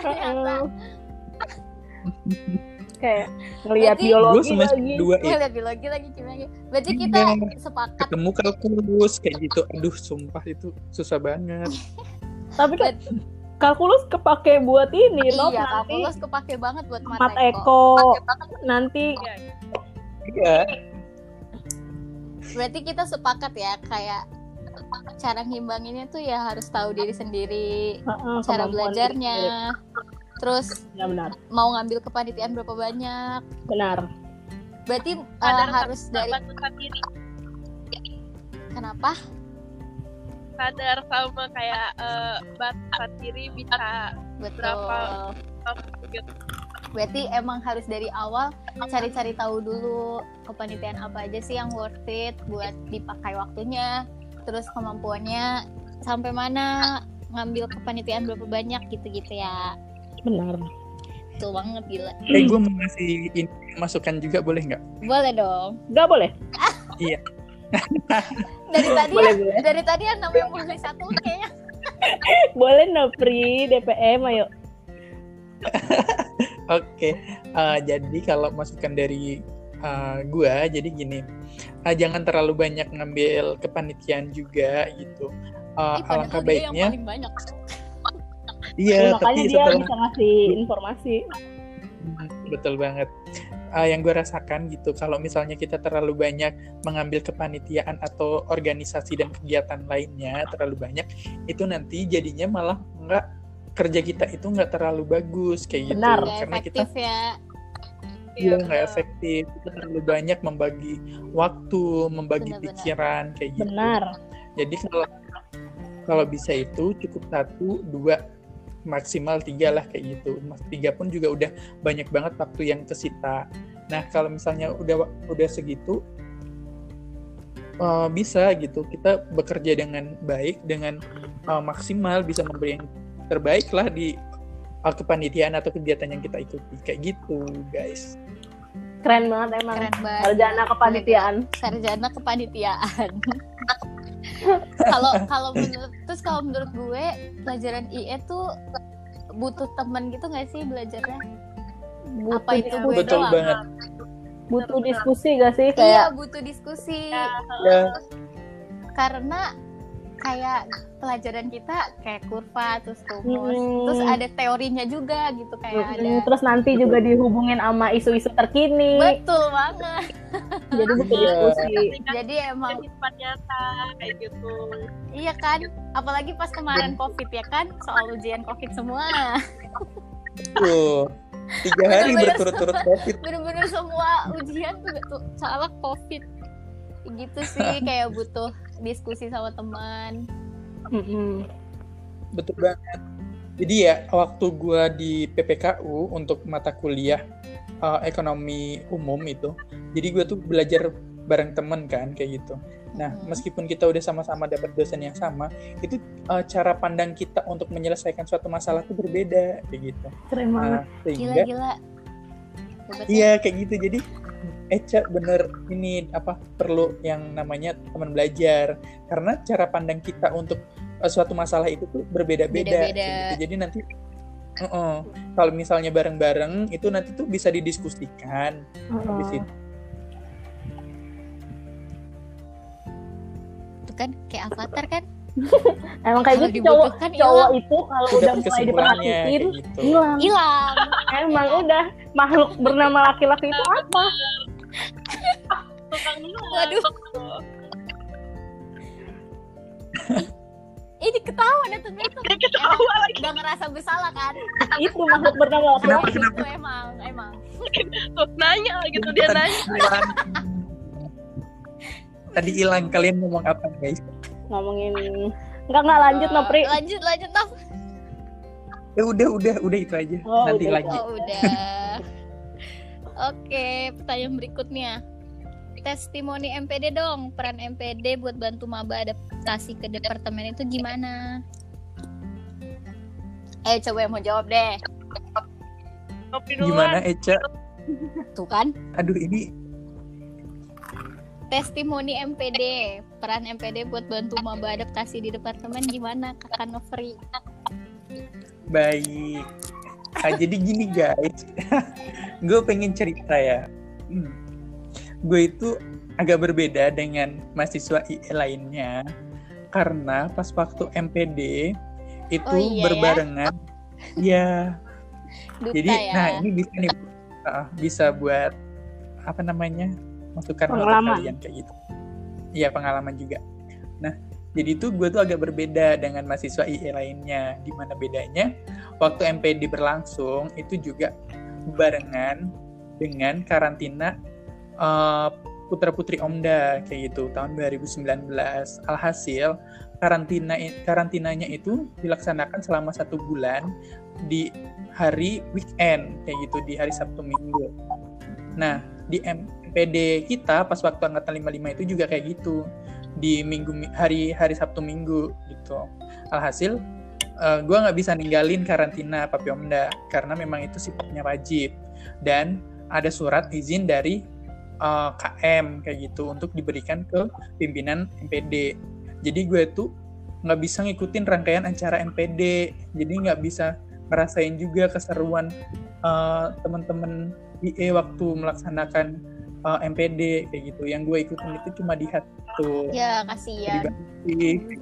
Ternyata kayak ngelihat Berarti- Gue biologi semester lagi dua ya. ngeliat biologi lagi gimana berarti kita Iya. sepakat Ketemu kalkulus kayak gitu. Aduh, sumpah itu susah banget. tapi kan kalkulus kepake buat ini iya nanti kalkulus kepake banget buat mat mata eko nanti Iya. berarti kita sepakat ya kayak cara ngimbanginnya tuh ya harus tahu diri sendiri Heeh, cara kemampuan belajarnya terus ya benar. mau ngambil kepanitiaan berapa banyak? Benar. Berarti uh, harus dari diri. Kenapa? Sadar sama kayak eh, batasan diri bisa betul. Berapa? gitu. berarti emang harus dari awal cari-cari tahu dulu kepanitiaan apa aja sih yang worth it buat dipakai waktunya terus kemampuannya sampai mana ngambil kepanitiaan berapa banyak gitu-gitu ya benar. Betul banget gila. Eh, gue mau ngasih ini masukan juga boleh nggak? boleh dong. Nggak boleh? Dari tadi boleh. ya, boleh dari tadi yang namanya mulai satu kayaknya. Boleh no Pri DPM ayo. Oke, eh, jadi kalau masukan dari eh, gua, jadi gini, eh, jangan terlalu banyak ngambil kepanitiaan juga gitu. Eh, Ih, padahal alangkah yang baiknya, paling banyak iya, Ya, makanya tapi dia setelah bisa ngasih informasi betul banget. Eh, yang gue rasakan gitu, kalau misalnya kita terlalu banyak mengambil kepanitiaan atau organisasi dan kegiatan lainnya terlalu banyak, itu nanti jadinya malah nggak kerja kita itu nggak terlalu bagus kayak gitu. Benar. Nggak Karena kita ya Iya nggak betul. efektif. Kita terlalu banyak membagi waktu, membagi Benar-benar. pikiran kayak gitu. benar Jadi kalau kalau bisa itu cukup satu, dua, maksimal tiga lah kayak gitu. Mas tiga pun juga udah banyak banget waktu yang kesita. Nah kalau misalnya udah udah segitu eh, bisa gitu kita bekerja dengan baik, dengan eh, maksimal bisa memberi yang terbaik lah di eh, kepanitiaan atau kegiatan yang kita ikuti kayak gitu guys. keren banget emang keren banget sarjana kepanitiaan sarjana kepanitiaan kalau kalau menurut terus kalau menurut gue pelajaran IE tuh butuh temen gitu nggak sih belajarnya? Butuh Apa itu gue Betul doang? banget. butuh diskusi gak sih? Iya kayak butuh diskusi. Ya, Ya, karena kayak pelajaran kita kayak kurva terus rumus Hmm. terus ada teorinya juga gitu kayak ada Mm, terus nanti juga dihubungin sama isu-isu terkini. Betul banget. Jadi butuh Iya. diskusi jadi emang jadi nyata kayak gitu. Iya kan? Apalagi pas kemarin covid ya kan? Soal ujian covid semua. Tuh. Tiga hari berturut-turut COVID. bener-bener semua ujian tuh tuh. Soalnya covid gitu sih kayak butuh diskusi sama teman Mm-mm. Betul banget. Jadi ya waktu gua di PPKU untuk mata kuliah uh, ekonomi umum itu, jadi gua tuh belajar bareng temen kan kayak gitu. Nah Hmm. meskipun kita udah sama-sama dapat dosen yang sama, itu uh, cara pandang kita untuk menyelesaikan suatu masalah tuh berbeda kayak gitu. keren banget Nah gila sehingga gila ya. iya kayak gitu. Jadi Eh, Eca bener ini apa perlu yang namanya teman belajar karena cara pandang kita untuk uh, suatu masalah itu tuh berbeda-beda gitu. jadi nanti uh -uh. kalau misalnya bareng-bareng itu nanti tuh bisa didiskusikan uh -huh. di situ itu kan kayak avatar kan Emang kayak gitu cowok kan cowok itu kalau udah mulai diperhatiin gitu. hilang. Gitu. Hilang. Emang udah makhluk bernama laki-laki itu apa? Tukang dulu Waduh. ini ketawa dah ternyata dia ketawa lagi udah ngerasa bersalah kan itu makhluk bernama laki-laki. Kenapa, itu emang emang tuh nanya gitu dia nanya. Tadi hilang kalian ngomong apa guys? Ngomongin Enggak enggak lanjut Eh, Nopri. lanjut lanjut Nop. Ya udah udah udah itu aja. Oh, Nanti udah. lagi. oh udah oke pertanyaan berikutnya. Testimoni MPD dong. Peran MPD buat bantu maba adaptasi ke departemen itu gimana? Eh coba yang mau jawab deh. Gimana Eca? tuh kan? Aduh ini testimoni MPD peran MPD buat bantu maba adaptasi di departemen gimana kakak Novri baik. Ah, jadi gini guys, gue pengen cerita ya. Hmm. Gue itu agak berbeda dengan mahasiswa IE lainnya karena pas waktu MPD itu Oh, iya ya? berbarengan. Ya, duta jadi ya nah ini bisa nih ah, bisa buat apa namanya masukan untuk Pengalaman. kalian kayak gitu. Iya pengalaman juga. Nah jadi itu gue tuh agak berbeda dengan mahasiswa IE lainnya. Di mana bedanya waktu MPD berlangsung itu juga barengan dengan karantina eh, putra putri Omda kayak gitu tahun 2019. Alhasil karantina karantinanya itu dilaksanakan selama satu bulan di hari weekend kayak gitu di hari Sabtu Minggu. Nah di MPD kita pas waktu angkatan 55 itu juga kayak gitu di minggu hari hari Sabtu Minggu gitu. Alhasil gue nggak bisa ninggalin karantina Papyomda karena memang itu sifatnya wajib dan ada surat izin dari eh, KM kayak gitu untuk diberikan ke pimpinan MPD. Jadi gue tuh nggak bisa ngikutin rangkaian acara MPD, jadi nggak bisa ngerasain juga keseruan eh, teman-teman IE waktu melaksanakan eh, MPD kayak gitu. Yang gue ikutin itu cuma di tuh ya kasihan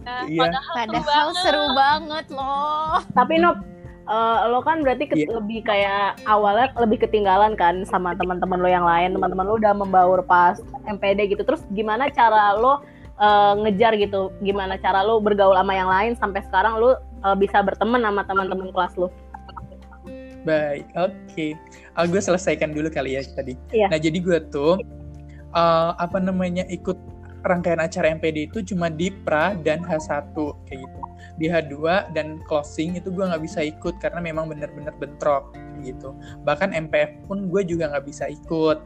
Nah, Iya. Padahal, seru padahal banget. seru banget loh Tapi Nop eh, lo kan berarti ke- Iya. lebih kayak awalnya lebih ketinggalan kan sama teman-teman lo yang lain. Teman-teman lo udah membaur pas MPD gitu. Terus gimana cara lo eh, ngejar gitu? Gimana cara lo bergaul sama yang lain sampai sekarang lo eh, bisa berteman sama teman-teman kelas lo? Baik, oke. Ah, gue selesaikan dulu kali ya tadi. Iya. Nah, jadi gue tuh eh, apa namanya ikut rangkaian acara MPD itu cuma di pra dan H1 kayak gitu. Di H2 dan closing itu gue nggak bisa ikut karena memang bener-bener bentrok gitu. Bahkan MPF pun gue juga nggak bisa ikut.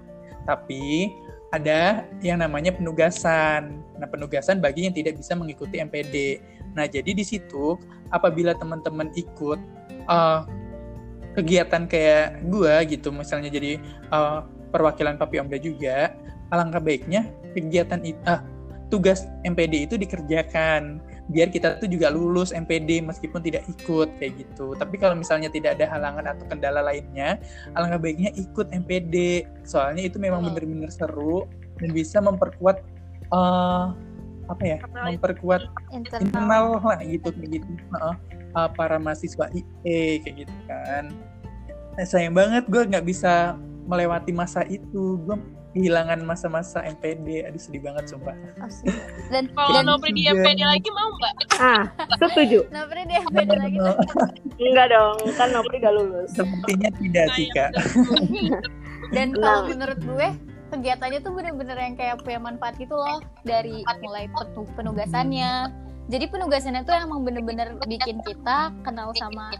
Tapi ada yang namanya penugasan. Nah, penugasan bagi yang tidak bisa mengikuti MPD. Nah, jadi di situ apabila teman-teman ikut eh, kegiatan kayak gua gitu misalnya jadi uh, perwakilan Papi Omda juga alangkah baiknya kegiatan itu ah, tugas MPD itu dikerjakan biar kita tuh juga lulus MPD meskipun tidak ikut kayak gitu tapi kalau misalnya tidak ada halangan atau kendala lainnya alangkah baiknya ikut MPD soalnya itu memang Hmm. benar-benar seru dan bisa memperkuat uh, apa ya memperkuat internal internal lah gitu kayak gitu Heeh. Uh, para mahasiswa IE kayak gitu kan nah, sayang banget gue nggak bisa melewati masa itu gue kehilangan masa-masa MPD aduh sedih banget sumpah dan Kalau Nopri di. MPD lagi mau nggak? Ah, setuju. Nopri deh beda lagi. Enggak dong, kan Nopri gak lulus. sepertinya tidak sih kak dan kalau Nah. menurut gue kegiatannya tuh bener-bener yang kayak punya manfaat gitu loh dari mulai penu- penugasannya jadi penugasannya tuh emang bener-bener bikin kita kenal sama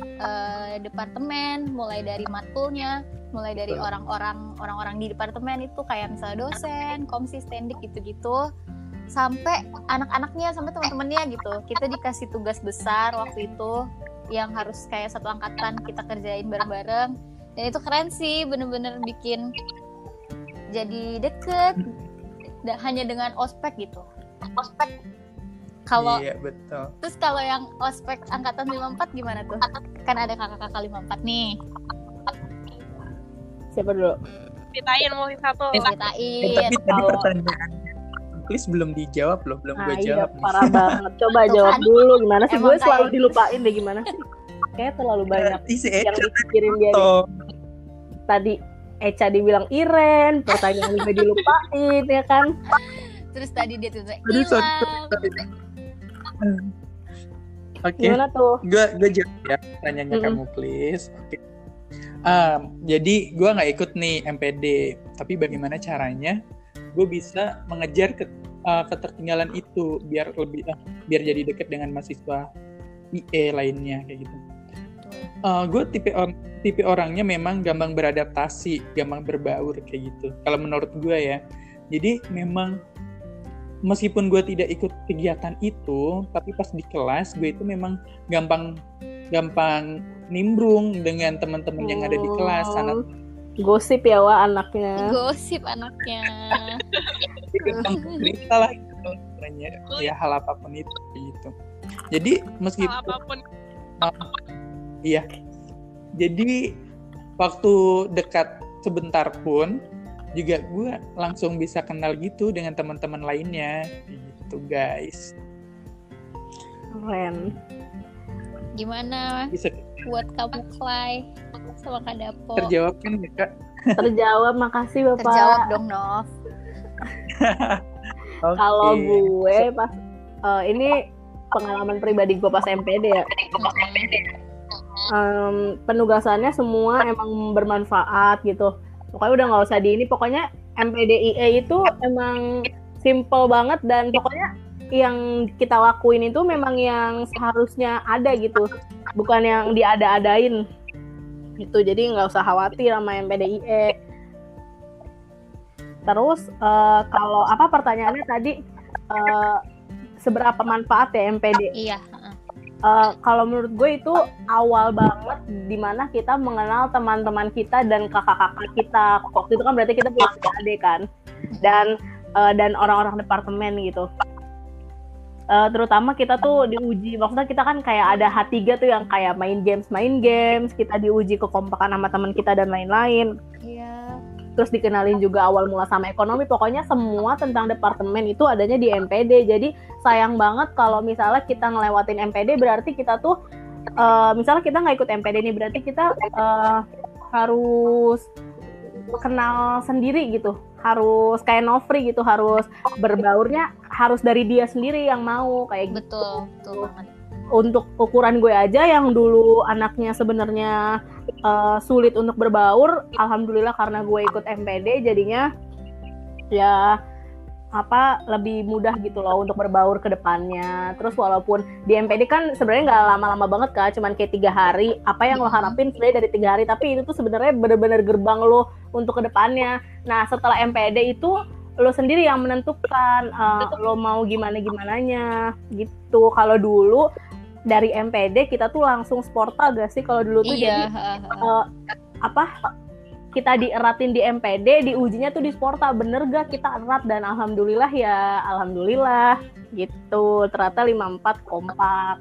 eh, departemen mulai dari matulnya mulai dari orang-orang orang-orang di departemen itu kayak misalnya dosen komsi stendik gitu-gitu sampai anak-anaknya sampai teman-temannya gitu. Kita dikasih tugas besar waktu itu yang harus kayak satu angkatan kita kerjain bareng-bareng. Dan itu keren sih bener-bener bikin jadi deket hanya dengan ospek gitu. Ospek kalau iya betul terus kalau yang ospek angkatan 54 gimana tuh kan ada kakak-kakak 54 nih Siapa dulu? Ceritain mau satu. eh, ceritain tapi tadi kalau- pertanyaan muklis belum dijawab loh, belum Nah, gue iya, jawab nih. parah banget. Coba jawab kan. dulu gimana sih? Gue selalu dilupain deh gimana sih? Kayak terlalu banyak Ih, si yang dipikirin dia. Tadi Eca dibilang Iren, pertanyaan juga dilupain ya kan? Terus tadi dia tuh hilang. Oke, Gimana tuh? gue gue jawab ya pertanyaannya Mm-mm. kamu please. Oke. Um, jadi gue nggak ikut nih MPD, tapi bagaimana caranya gue bisa mengejar ke, uh, ketertinggalan itu biar lebih uh, biar jadi deket dengan mahasiswa IE lainnya kayak gitu. gue tipe or- tipe orangnya memang gampang beradaptasi, gampang berbaur kayak gitu. Kalau menurut gue ya, jadi memang meskipun gue tidak ikut kegiatan itu, tapi pas di kelas gue itu memang gampang gampang nimbrung dengan teman-teman yang ada di kelas. Sana Gosip ya wa anaknya. Gosip anaknya. gampang cerita lah gitu sebenarnya ya hal apa pun itu kayak gitu. Jadi Hal meskipun apa pun Iya. Jadi waktu dekat sebentar pun juga gue langsung bisa kenal gitu dengan teman-teman lainnya gitu guys. Keren. Gimana Bisa buat kamu Clay sama Kak Dapo? terjawab kan ya kak? Terjawab, makasih Bapak. Terjawab dong Nov. Oke. Kalau gue pas eh, ini pengalaman pribadi gue pas MPD ya. Em, penugasannya semua emang bermanfaat gitu. Pokoknya udah nggak usah di ini. Pokoknya MPDIE itu emang simple banget dan pokoknya yang kita lakuin itu memang yang seharusnya ada gitu, bukan yang diada-adain gitu. Jadi nggak usah khawatir sama MPDIE. Terus eh, kalau apa pertanyaannya tadi eh, seberapa manfaat ya MPD? Iya. Eh, kalau menurut gue itu awal banget di mana kita mengenal teman-teman kita dan kakak-kakak kita. Waktu itu kan berarti kita punya adik kan? Dan eh, dan orang-orang departemen gitu. Eh, terutama kita tuh diuji. Maksudnya kita kan kayak ada H3 tuh yang kayak main games main games. Kita diuji kekompakan sama teman kita dan lain-lain. Iya. Terus dikenalin juga awal mula sama ekonomi pokoknya semua tentang departemen itu adanya di MPD jadi sayang banget kalau misalnya kita ngelewatin MPD berarti kita tuh eh, misalnya kita nggak ikut MPD nih berarti kita eh, harus kenal sendiri gitu. Harus kayak Novri gitu harus berbaurnya harus dari dia sendiri yang mau kayak gitu. Betul, betul banget. Untuk ukuran gue aja yang dulu anaknya sebenarnya eh, sulit untuk berbaur, alhamdulillah karena gue ikut MPD jadinya ya apa lebih mudah gitu loh untuk berbaur ke depannya. Terus walaupun di MPD kan sebenarnya nggak lama-lama banget kan, cuman kayak tiga hari. Apa yang lo harapin sebenarnya dari tiga hari, tapi itu tuh sebenarnya bener-bener gerbang lo untuk ke depannya. Nah setelah MPD itu lo sendiri yang menentukan eh, lo mau gimana gimananya gitu. Kalau dulu dari MPD kita tuh langsung sporta gak sih kalau dulu tuh? Jadi Iya, heeh. eh, apa kita dieratin di MPD diujinya tuh di Sporta bener gak kita erat? Dan alhamdulillah ya alhamdulillah gitu. Ternyata 54 kompak.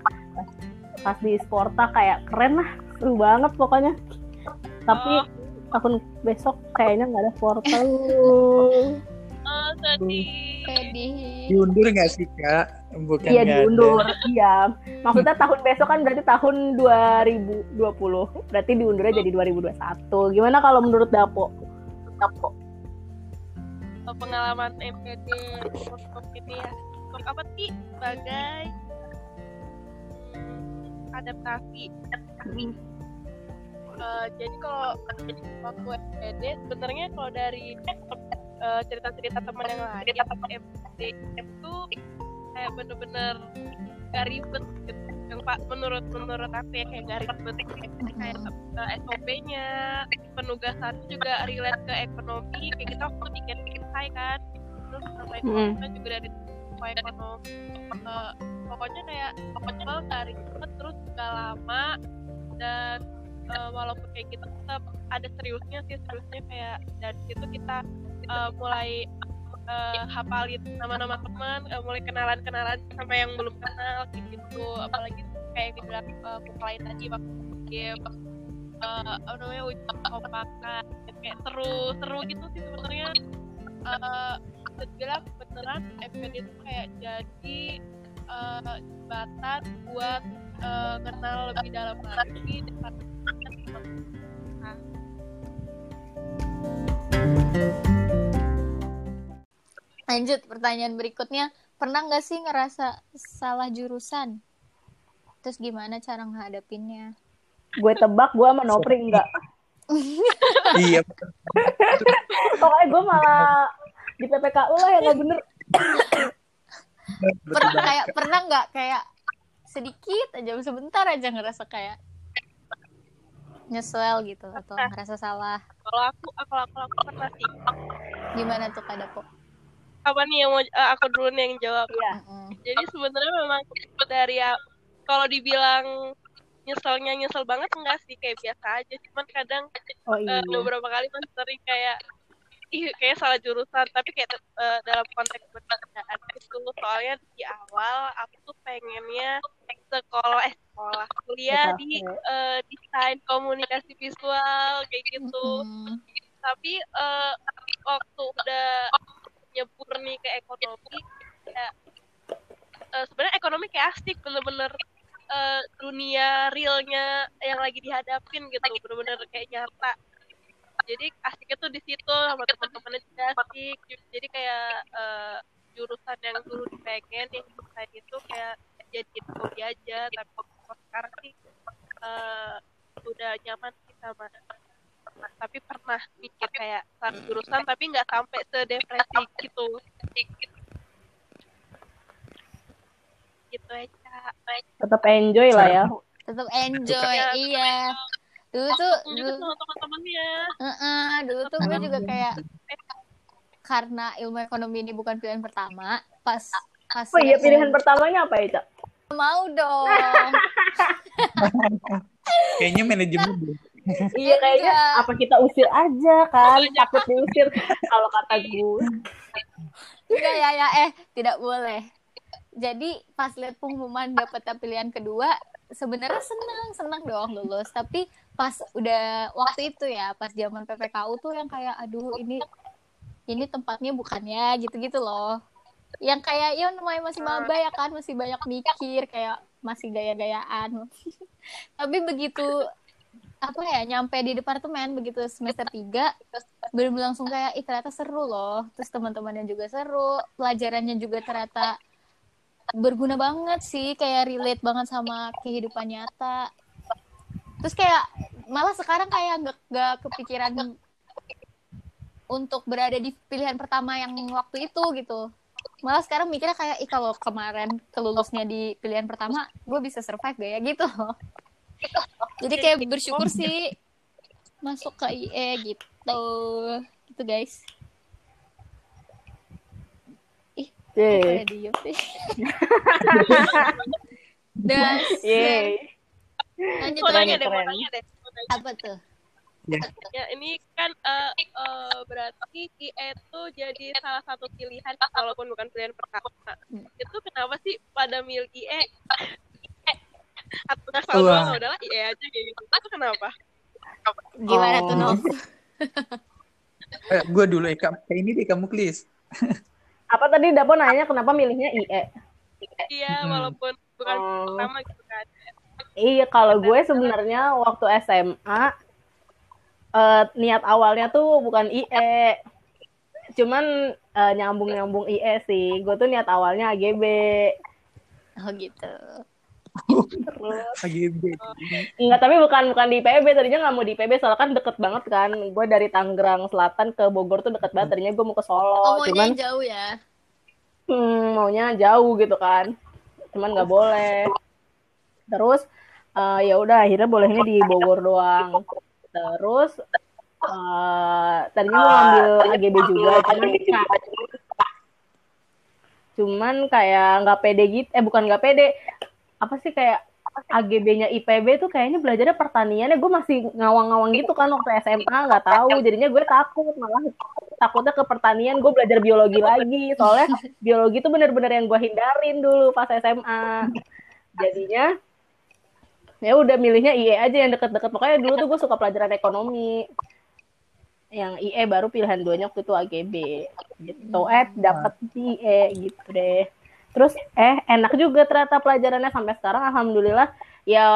Pas di Sporta kayak keren lah seru banget pokoknya. Tapi tahun besok kayaknya nggak ada Sporta. Oh, sedih. Sedih. Diundur nggak sih kak? Bukan iya nggak ada. diundur. Iya. Maksudnya tahun besok kan berarti tahun 2020 berarti diundurnya jadi 2021 gimana kalau menurut Dapo? Dapo. Oh, pengalaman MPD untuk ini ya. Untuk apa sih? Sebagai hmm, adaptasi Eh, jadi kalau waktu MPD sebenarnya kalau dari eh, cerita-cerita teman yang lain MPD itu kayak bener-bener gak ribet gitu. Yang pak menurut menurut aku ya kayak gak ribet. Kayak eh, SOP-nya penugasan juga relate ke ekonomi. Kayak kita waktu bikin bikin saya kan. Terus sama ekonomi kan juga dari sama ekonomi. Eh, pokoknya kayak pokoknya kalau nggak ribet terus gak lama. Dan eh, walaupun kayak gitu tetap ada seriusnya sih seriusnya kayak dari situ kita eh, mulai eh, hafalin nama-nama teman eh, mulai kenalan-kenalan sama yang belum kenal gitu. Apalagi kayak dibilang uh, lain tadi waktu game eh, apa namanya uji kompakan kayak seru seru gitu sih sebenarnya. Eh bisa dibilang beneran FPD itu kayak jadi jembatan buat eh, kenal lebih dalam lagi depan Lanjut pertanyaan berikutnya, pernah nggak sih ngerasa salah jurusan? Terus gimana cara menghadapinnya? Gue tebak gue sama Nopri enggak. iya Pokoknya gue malah di PPKU lah yang gak bener. Pernah kayak pernah nggak kayak sedikit aja sebentar aja ngerasa kayak nyesel gitu atau ngerasa salah? kalau aku kalau aku, aku pernah sih Gimana tuh Kak Dapo? Apa nih yang mau eh, aku dulu nih yang jawab Iya. Mm-mm. jadi sebenarnya memang dari ya- kalau dibilang nyeselnya nyesel banget enggak sih kayak biasa aja cuman kadang Oh iya. beberapa kali kan sering kayak ih kayak salah jurusan tapi kayak eh, dalam konteks pekerjaan itu soalnya di awal aku tuh pengennya sekolah eh sekolah kuliah di eh, desain komunikasi visual kayak gitu Mm-mm. tapi eh, waktu udah nyebur nih ke ekonomi ya eh, sebenarnya ekonomi kayak asik bener-bener eh, dunia realnya yang lagi dihadapin gitu bener-bener kayak nyata. Jadi asiknya tuh di situ sama teman-temannya juga asik. Jadi kayak eh, jurusan yang dulu dipengen yang desain itu kayak jadi hobi aja tapi sekarang sih eh, udah nyaman sih sama tapi pernah mikir kayak salah jurusan tapi nggak sampai sedepresi gitu gitu aja Tetap enjoy lah ya. Tetap enjoy, Iya. iya. Dulu tuh, dulu, sama teman-temannya Heeh, dulu tuh gue juga kayak karena ilmu ekonomi ini bukan pilihan pertama, pas pas Oh iya pilihan pertamanya apa ya, Cak? mau dong. kayaknya manajemen. Iya kayaknya Enggak. apa kita usir aja kan? Takut diusir kalau kata gue. Enggak ya ya eh tidak boleh. Jadi pas lihat pengumuman dapat pilihan kedua, sebenarnya senang senang dong lulus. Tapi pas udah waktu itu ya, pas zaman PPKU tuh yang kayak aduh ini ini tempatnya bukannya gitu-gitu loh. Yang kayak ya namanya masih maba ya kan, masih banyak mikir kayak masih gaya-gayaan. Tapi begitu apa ya nyampe di departemen begitu semester 3 bener-bener langsung kayak ih ternyata seru loh. Terus teman-temannya juga seru pelajarannya juga ternyata berguna banget sih kayak relate banget sama kehidupan nyata. Terus kayak malah sekarang kayak nggak nggak kepikiran untuk berada di pilihan pertama yang waktu itu gitu. Malah sekarang mikirnya kayak ih kalau kemarin kelulusnya di pilihan pertama gue bisa survive gak ya? Gitu jadi kayak bersyukur sih masuk ke IE gitu gitu guys. Pada diem sih. Dan Yeay. lanjut mau lanjut. deh mau deh. Apa tuh? ya ini kan eh, eh, berarti IE itu jadi salah satu pilihan walaupun bukan pilihan pertama Hmm. itu kenapa sih pada milih IE atau ngasal Wah. doang udahlah IE aja kayak gitu itu kenapa Gimana tuh Oh. Nov? Eh, gue dulu Eka. Kayak ini deh kamu please. Apa tadi Dapo nanya kenapa milihnya IE? iya Hmm. walaupun bukan Oh. pertama gitu kan Iya, kalau gue sebenarnya waktu SMA eh, niat awalnya tuh bukan IE. Cuman eh, nyambung-nyambung IE sih. Gue tuh niat awalnya AGB. Oh gitu. Terus AGB. enggak tapi bukan bukan di IPB tadinya nggak mau di IPB soalnya kan deket banget kan. Gue dari Tangerang Selatan ke Bogor tuh deket banget. Tadinya gue mau ke Oh, Solo, maunya cuman jauh ya. hmm, maunya jauh gitu kan. Cuman nggak boleh. Terus eh, ya udah akhirnya bolehnya di Bogor doang. Terus eh, tadinya mau ambil AGB juga, cuman cuman kayak nggak pede gitu. Eh bukan nggak pede. Apa sih kayak AGB-nya IPB tuh kayaknya belajarnya pertanian ya gue masih ngawang-ngawang gitu kan waktu SMA nggak tahu. Jadinya gue takut malah takutnya ke pertanian. Gue belajar biologi lagi. Soalnya biologi tuh bener-bener yang gue hindarin dulu pas SMA jadinya ya udah milihnya IE aja yang deket-deket. Pokoknya dulu tuh gue suka pelajaran ekonomi. Yang IE baru pilihan duanya waktu itu AGB gitu. Eh dapat IE gitu deh terus eh enak juga ternyata pelajarannya sampai sekarang alhamdulillah ya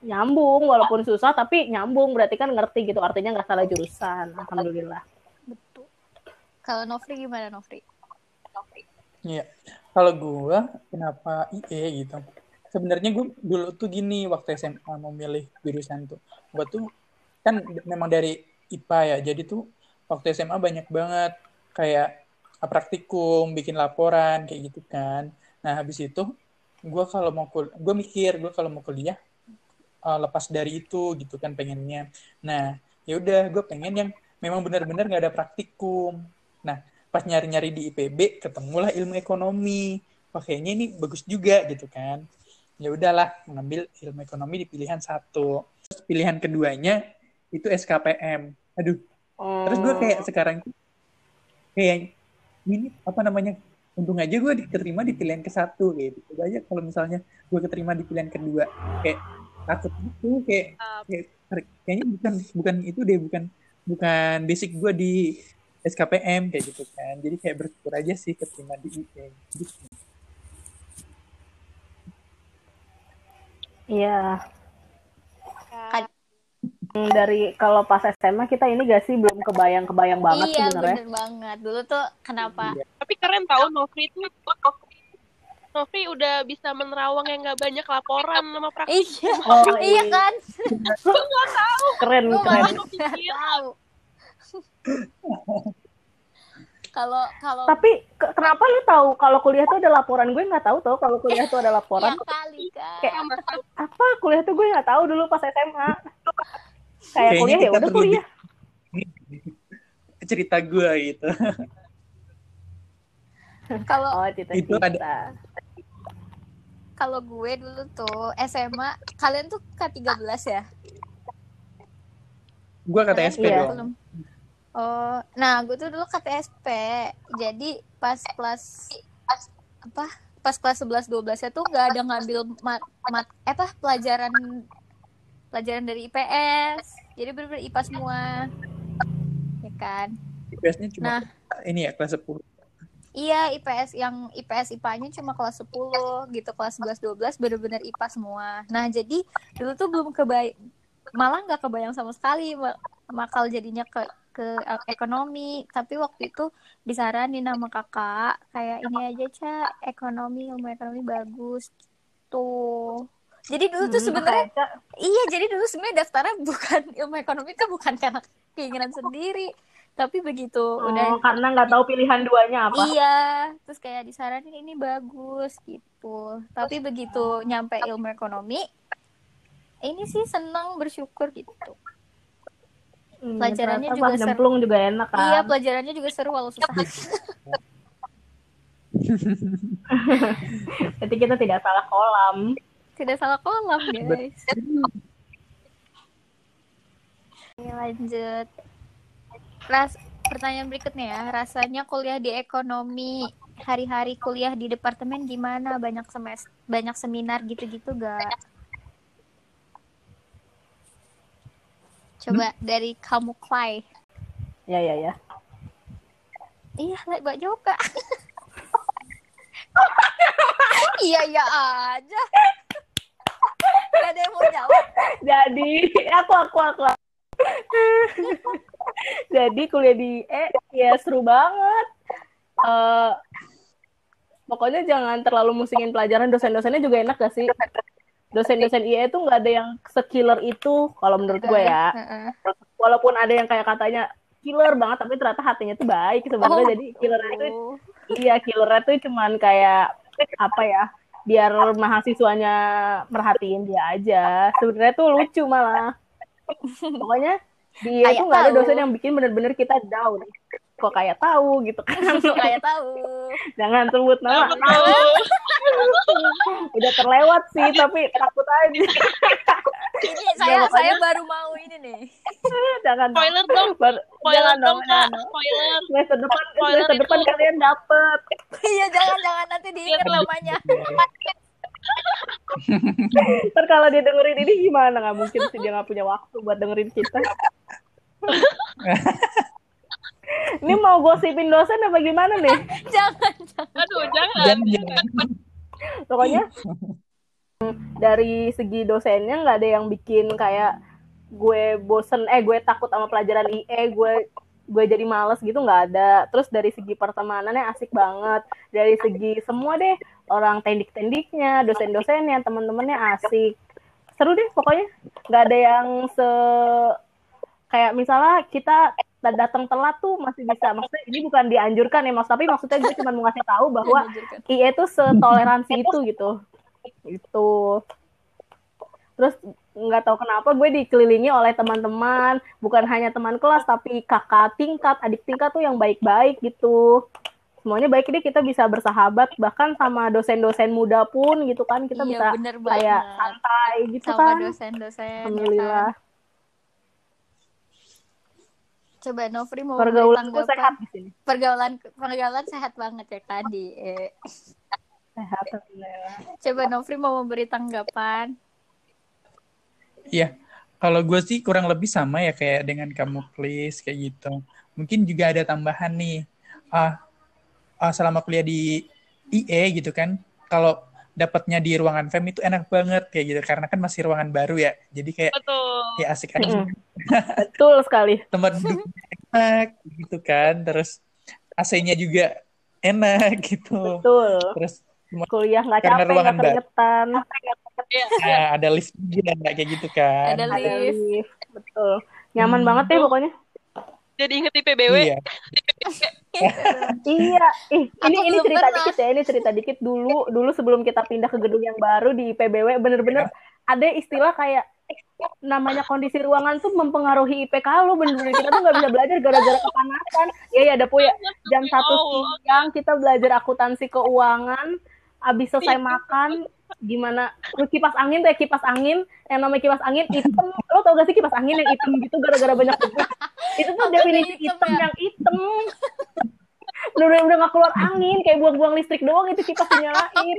nyambung walaupun susah tapi nyambung berarti kan ngerti gitu artinya nggak salah jurusan alhamdulillah betul kalau Novri gimana Novri Iya. Kalau gua kenapa IE gitu? Sebenarnya gue dulu tuh gini waktu SMA mau milih jurusan tuh. Gua tuh kan memang dari IPA ya. Jadi tuh waktu SMA banyak banget kayak praktikum, bikin laporan kayak gitu kan. Nah, habis itu gua kalau mau kul gue mikir gue kalau mau kuliah uh, lepas dari itu gitu kan pengennya. Nah, ya udah gue pengen yang memang benar-benar nggak ada praktikum. Nah, pas nyari-nyari di IPB ketemulah ilmu ekonomi. Wah kayaknya ini bagus juga gitu kan. Ya udahlah mengambil ilmu ekonomi di pilihan satu. Terus pilihan keduanya itu SKPM aduh terus gue kayak sekarang kayak ini apa namanya untung aja gue diterima di pilihan ke satu gitu. Coba aja kalau misalnya gue keterima di pilihan kedua. Kayak takut gitu kayak, kayak kayaknya bukan bukan itu deh bukan bukan basic gue di SKPM kayak gitu kan. Jadi kayak bersyukur aja sih keterima di IE gitu. Iya. Dari kalau pas SMA kita ini gak sih belum kebayang-kebayang banget iya sebenarnya. bener banget dulu tuh kenapa Iya. Tapi keren tahu Novri itu Novri udah bisa menerawang yang nggak banyak laporan sama praktik. iya Oh, iya kan Keren Gua keren. malah nggak tahu kalau kalau Tapi ke- kenapa lu tahu kalau kuliah tuh ada laporan? Gue nggak tahu tuh kalau kuliah tuh ada laporan. ya kali kan Kayak apa kuliah tuh gue nggak tahu dulu pas SMA. Kayak Kayaknya kuliah ya udah kuliah. cerita gue gitu. Kalau Oh Itu cita-cita. kalau gue dulu tuh SMA kalian tuh K13 ya? Gue kata SP Iya. dong. oh nah gue tuh dulu KTSP jadi pas kelas apa? Pas kelas 11 12 ya tuh nggak ada ngambil mat, mat eh, apa? Pelajaran pelajaran dari IPS jadi bener-bener IPA semua ya kan IPS-nya cuma Nah. ini ya kelas 10 Iya, IPS yang IPS IPA-nya cuma kelas 10 gitu, kelas 11 12 bener-bener IPA semua. Nah, jadi dulu tuh belum kebayang malah nggak kebayang sama sekali ma- makal jadinya ke ke ekonomi, tapi waktu itu disaranin sama kakak kayak ini aja, Ca, ekonomi, ilmu ekonomi bagus gitu. Jadi dulu tuh Hmm, sebenarnya Iya, jadi dulu sebenarnya daftarnya bukan ilmu ekonomi kan bukan karena keinginan sendiri, tapi begitu Oh, udah karena nggak tahu pilihan duanya apa. Iya, terus kayak disaranin ini bagus gitu. Tapi begitu nyampe ilmu ekonomi, ini sih senang bersyukur gitu. Hmm, Pelajarannya juga seru. nyemplung juga enak kan. Iya, pelajarannya juga seru walau susah. Jadi kita tidak salah kolam. Tidak salah kolam, guys. Oke, lanjut. Ras pertanyaan berikutnya ya, rasanya kuliah di ekonomi hari-hari kuliah di departemen gimana? Banyak semester, banyak seminar gitu-gitu gak? Coba dari kamu Clay. Ya ya ya. Iya, Mbak Joka. iya iya aja. Gak ada yang mau jawab. Jadi aku aku aku. Jadi kuliah di E ya seru banget. Eh pokoknya jangan terlalu musingin pelajaran dosen-dosennya juga enak gak sih? Dosen-dosen IE itu nggak ada yang sekiller itu kalau menurut gue ya. Walaupun ada yang kayak katanya killer banget tapi ternyata hatinya tuh baik sebenarnya Oh. jadi killernya itu iya killernya tuh cuman kayak apa ya biar mahasiswanya merhatiin dia aja. Sebenarnya tuh lucu malah. Pokoknya dia Kayak tuh nggak ada dosen yang bikin bener-bener kita down kok kayak tahu gitu kan Kok kayak tahu. jangan sebut nama Tahu. udah terlewat sih tapi takut aja Ini saya pokoknya- saya baru mau ini nih. jangan Spoiler dong, Bar- spoiler jangan dong dong kak, spoiler. semester depan Spoiler semester depan itu. kalian dapet Iya jangan jangan nanti diingat namanya. ntar kalau dia dengerin ini gimana nggak mungkin sih dia nggak punya waktu buat dengerin kita Ini mau gosipin dosen apa gimana nih? jangan jangan Aduh, jangan. Jangan, jangan. Pokoknya dari segi dosennya nggak ada yang bikin kayak gue bosen eh gue takut sama pelajaran IE gue gue jadi males gitu nggak ada terus dari segi pertemanannya asik banget dari segi semua deh orang tendik-tendiknya dosen-dosennya teman-temannya asik seru deh pokoknya nggak ada yang se kayak misalnya kita datang telat tuh masih bisa. Maksudnya ini bukan dianjurkan ya mas. Tapi maksudnya gue cuma mau ngasih tahu bahwa IE tuh setoleransi itu gitu. Itu terus nggak tahu kenapa gue dikelilingi oleh teman-teman. Bukan hanya teman kelas tapi kakak tingkat adik tingkat tuh yang baik-baik gitu. Semuanya baik. Deh kita bisa bersahabat. Bahkan sama dosen-dosen muda pun gitu kan. Kita iya bisa kayak santai gitu sama kan. dosen-dosen ya kan? Coba Novri mau pergaulan memberi gue sehat tanggapan di sini pergaulan pergaulan sehat banget ya kan di eh. sehat alhamdulillah coba Novri mau memberi tanggapan Iya, kalau gue sih kurang lebih sama ya kayak dengan kamu, Klis, kayak gitu. Mungkin juga ada tambahan nih. Ah, ah, selama kuliah di IE gitu kan, kalau dapatnya di ruangan FEM itu enak banget kayak gitu karena kan masih ruangan baru ya. Jadi kayak Betul. ya asik aja Mm-mm. betul sekali tempat duduk enak gitu kan. Terus AC-nya juga enak gitu. betul Terus kuliah nggak Karena capek ruangan nggak keringetan Iya. ah, ada lift juga kayak gitu kan. Ada ada lift. lift betul nyaman Hmm. banget deh pokoknya Jadi inget IPBW. Iya. Iya, ih, ini Aku ini cerita pernah. dikit ya, ini cerita dikit dulu, dulu sebelum kita pindah ke gedung yang baru di PBW, bener-bener ada istilah kayak namanya kondisi ruangan tuh mempengaruhi IPK lu, bener-bener kita tuh nggak bisa belajar gara-gara kepanasan. Ya ya, ada ya jam satu siang kita belajar akuntansi keuangan, abis selesai makan, gimana? Lu kipas angin tuh ya kipas angin. Yang namanya kipas angin hitam. Lo tau gak sih kipas angin yang hitam gitu gara-gara banyak debu itu tuh definisi hitam hitam ya? yang hitam. Udah udah udah gak keluar angin kayak buang-buang listrik doang itu kipas dinyalain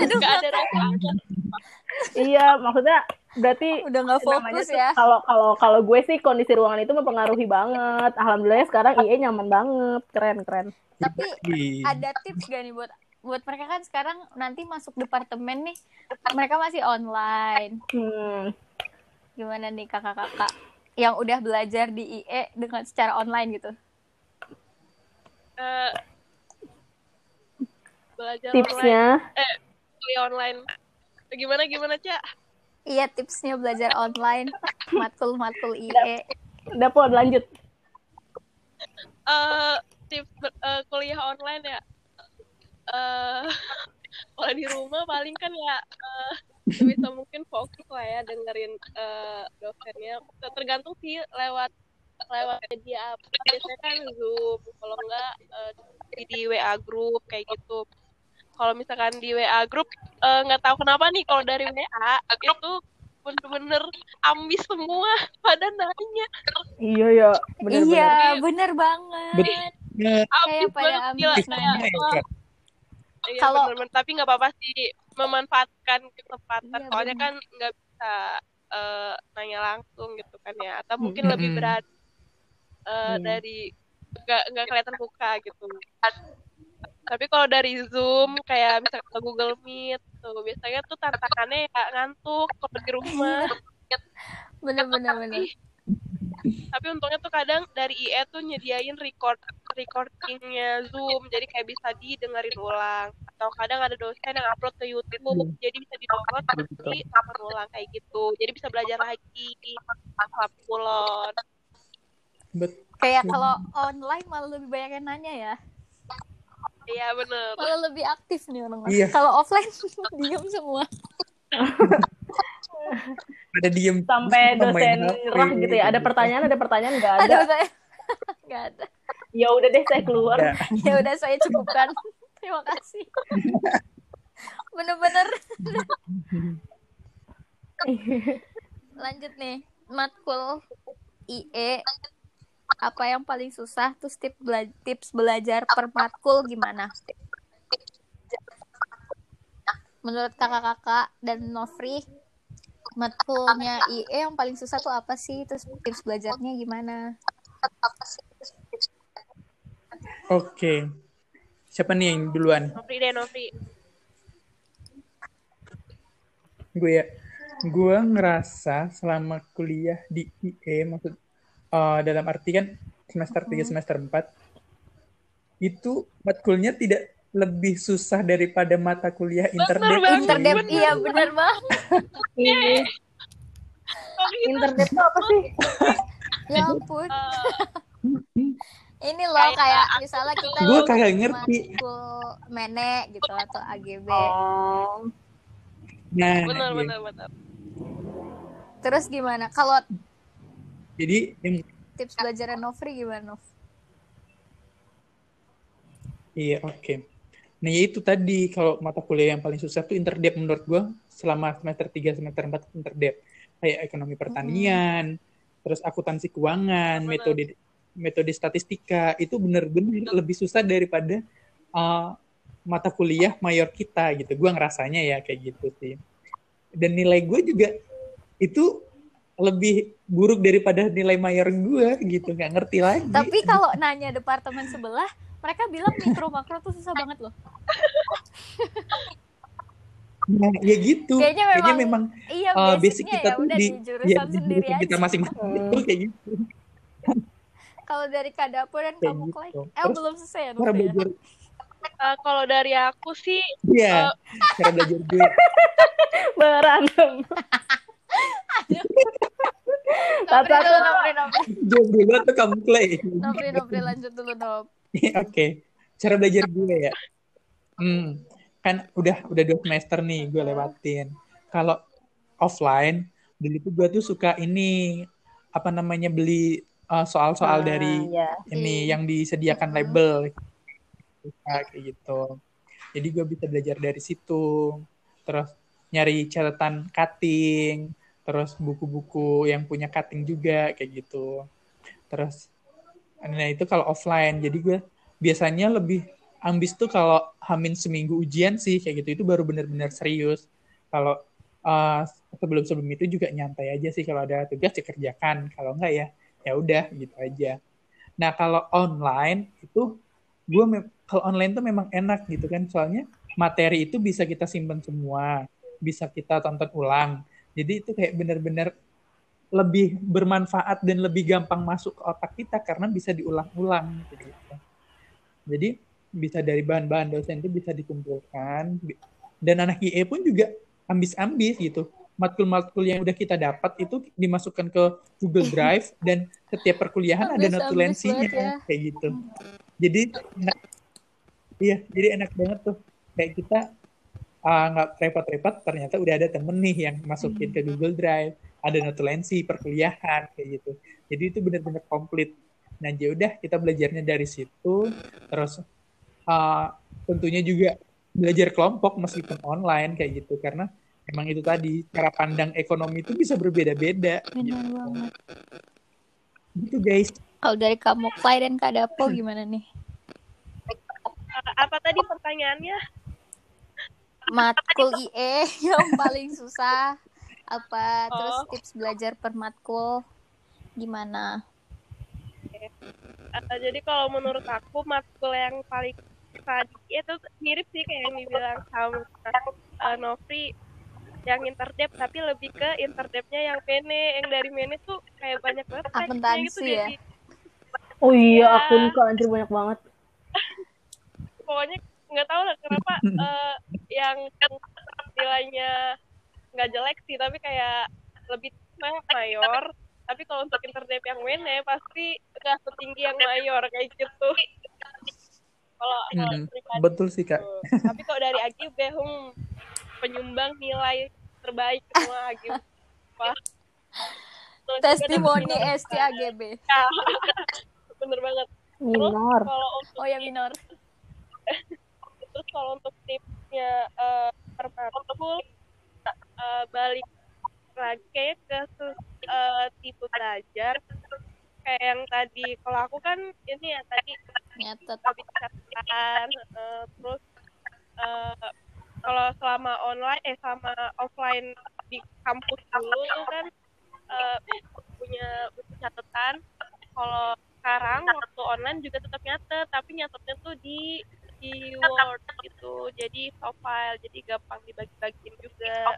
aduh Gak ada rasa. iya maksudnya berarti udah nggak fokus ya. kalau kalau kalau gue sih kondisi ruangan itu mempengaruhi banget. Alhamdulillah sekarang IE nyaman banget. Keren keren. Tapi ada tips gak nih buat buat mereka kan sekarang nanti masuk departemen nih mereka masih online hmm. gimana nih kakak-kakak yang udah belajar di IE dengan secara online gitu Eh, belajar online. tipsnya Eh, kuliah online. Gimana gimana, Cak? iya tipsnya belajar online matkul matkul IE po lanjut Eh, tips eh, kuliah online ya. Eh, kalau di rumah paling kan ya eh, sebisa mungkin fokus lah ya dengerin eh, dosennya. Tergantung sih lewat lewat media apa. Biasanya kan Zoom, kalau enggak eh, di, di WA group kayak gitu. Kalau misalkan di WA group eh, nggak tahu kenapa nih kalau dari WA itu bener-bener ambis semua pada nanya iya ya bener-bener iya bener banget Bener. ambis Kayak pada ambis kayak Ya. Iya, Kalau- bener-bener. tapi nggak apa-apa sih memanfaatkan kesempatan Iya, soalnya bener. kan nggak bisa eh, nanya langsung gitu kan ya atau mungkin Mm-mm. lebih berat eh, Iya. dari nggak nggak kelihatan muka gitu tapi kalau dari zoom kayak misalnya ke Google Meet tuh biasanya tuh tantangannya ya ngantuk kalau di rumah bener bener bener tapi, tapi untungnya tuh kadang dari IE tuh nyediain record recordingnya Zoom. Jadi kayak bisa didengerin ulang. Atau kadang ada dosen yang upload ke YouTube. Jadi bisa di-download di upload ulang kayak gitu. Jadi bisa belajar lagi. Pulon Bet- kayak kalau online malah lebih banyak yang nanya ya. Iya bener. Malah lebih aktif nih orang Iya. kalau offline diem semua. Ada diem. sampai dosen nyerah gitu ya. Ada pertanyaan ada pertanyaan nggak ada nggak ada ya udah deh saya keluar. Ya. ya udah saya cukupkan. Terima kasih. Bener-bener. Lanjut nih matkul IE apa yang paling susah? Terus tips bela- tips belajar per matkul gimana? Menurut kakak-kakak dan Nofri matkulnya IE yang paling susah tuh apa sih? Terus tips belajarnya gimana? Oke. Siapa nih yang duluan? Nofri deh Nofri Gue ya. Gue ngerasa selama kuliah di IE, maksud eh, dalam arti kan semester 3, semester 4, itu matkulnya tidak lebih susah daripada mata kuliah interdep. Interdep, iya bener banget. Internet tuh apa sih? Ya ampun. Ini loh kayak misalnya kita Gue kagak ngerti. menek gitu atau AGB. Oh. Nah, bener iya. bener bener Terus gimana? Kalau jadi tips belajarnya Novri gimana, Nov? Iya, oke. Nah, ya itu tadi kalau mata kuliah yang paling susah tuh interdep menurut gua selama semester 3, semester 4 tuh interdep. Kayak ekonomi pertanian, terus akuntansi keuangan, Benar. metode metode statistika itu bener-bener lebih susah daripada uh, mata kuliah mayor kita gitu. Gua ngerasanya ya kayak gitu sih. Dan nilai gue juga itu lebih buruk daripada nilai mayor gue gitu, nggak ngerti lagi. Tapi kalau nanya departemen sebelah, mereka bilang mikro makro tuh susah banget loh. Nah, ya gitu. Kayaknya Kayaknya memang- memang Iya, uh, basic basicnya kita ya tuh di, di jurusan ya, di sendiri kita masing-masing Hmm. kayak gitu. Kalau dari Kadapo dan Kayak kamu gitu. Clay, eh Terus belum selesai ya, Cara ya? belajar, Eh, kalau dari aku sih iya, cara belajar gue. Berantem. Satu-satu. dulu, Novri, Novri. Jawab dulu atau kamu play? Novri, Novri lanjut dulu, Nov. Oke, cara belajar gue ya. Hmm, kan udah udah dua semester nih gue lewatin. Kalau offline, dulu tuh gue tuh suka ini apa namanya beli uh, soal-soal Ah, dari ya. ini Oke. yang disediakan Mhm. label kayak gitu jadi gue bisa belajar dari situ terus nyari catatan cutting terus buku-buku yang punya cutting juga kayak gitu terus nah itu kalau offline jadi gue biasanya lebih ambis tuh kalau hamin seminggu ujian sih kayak gitu itu baru benar-benar serius kalau uh, sebelum-sebelum itu juga nyantai aja sih kalau ada tugas dikerjakan kalau enggak ya ya udah gitu aja. Nah kalau online itu gue kalau online tuh memang enak gitu kan. Soalnya materi itu bisa kita simpan semua bisa kita tonton ulang. Jadi itu kayak benar-benar lebih bermanfaat dan lebih gampang masuk ke otak kita karena bisa diulang-ulang gitu. Jadi bisa dari bahan-bahan dosen itu bisa dikumpulkan. Dan anak IE pun juga ambis-ambis gitu matkul-matkul yang udah kita dapat itu dimasukkan ke Google Drive dan setiap perkuliahan ada notulensinya ya. kayak gitu. Jadi enak, iya jadi enak banget tuh. Kayak kita ah, nggak repot-repot ternyata udah ada temen nih yang masukin ke Google Drive ada notulensi perkuliahan kayak gitu. Jadi itu benar-benar komplit. Nah ya udah kita belajarnya dari situ. Terus ah, tentunya juga belajar kelompok meskipun online kayak gitu. Karena emang itu tadi cara pandang ekonomi itu bisa berbeda-beda Benar gitu. banget. gitu guys Kalau dari kamu Clay dan Kadapo gimana nih? apa tadi pertanyaannya Matkul IE yang paling susah apa? Terus Oh. tips belajar per matkul gimana? Eh, jadi kalau menurut aku matkul yang paling tadi itu mirip sih kayak yang dibilang sama eh, Nofri yang interdep tapi lebih ke interdepnya yang mene yang dari mene tuh kayak banyak banget Akuntansi gitu ya? jadi Oh iya, Iya. akun kok anjir banyak banget. pokoknya nggak tahu lah kenapa eh, yang nilainya nggak jelek sih tapi kayak lebih banyak mayor tapi kalau untuk interdep yang mene pasti nggak setinggi yang mayor kayak gitu kalau kalau Hmm, betul sih kak Tuh. Tapi kalau dari Agib deh, hmm, penyumbang nilai terbaik semua. Wah. Terus juga Testimoni ada- STAGB. Ya, Bener banget. Terus Minor. kalau untuk Oh ya minor. terus kalau untuk tipsnya eh matkul eh, balik lagi kayak ke eh, tipe belajar kayak yang tadi kalau aku kan ini ya tadi Nyatet. habis catatan eh, terus eh, kalau selama online eh sama offline di kampus dulu tuh kan eh, punya buku catatan. Kalau sekarang waktu online juga tetap nyatet tapi nyatetnya tuh di di Word gitu. Jadi soft file jadi gampang dibagi-bagiin juga.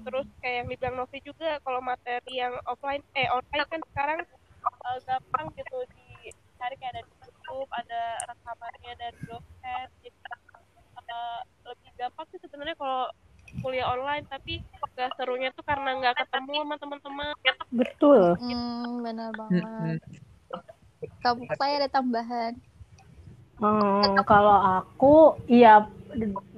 Terus kayak yang dibilang Novi juga kalau materi yang offline eh online kan sekarang eh, gampang gitu. Dicari kayak ada di YouTube ada rekamannya dari dosen jadi lebih gampang sih sebenarnya kalau kuliah online tapi gak serunya tuh karena nggak ketemu sama teman-teman Betul. Hmm, benar banget. Kamu saya ada tambahan. Hmm, kalau aku, iya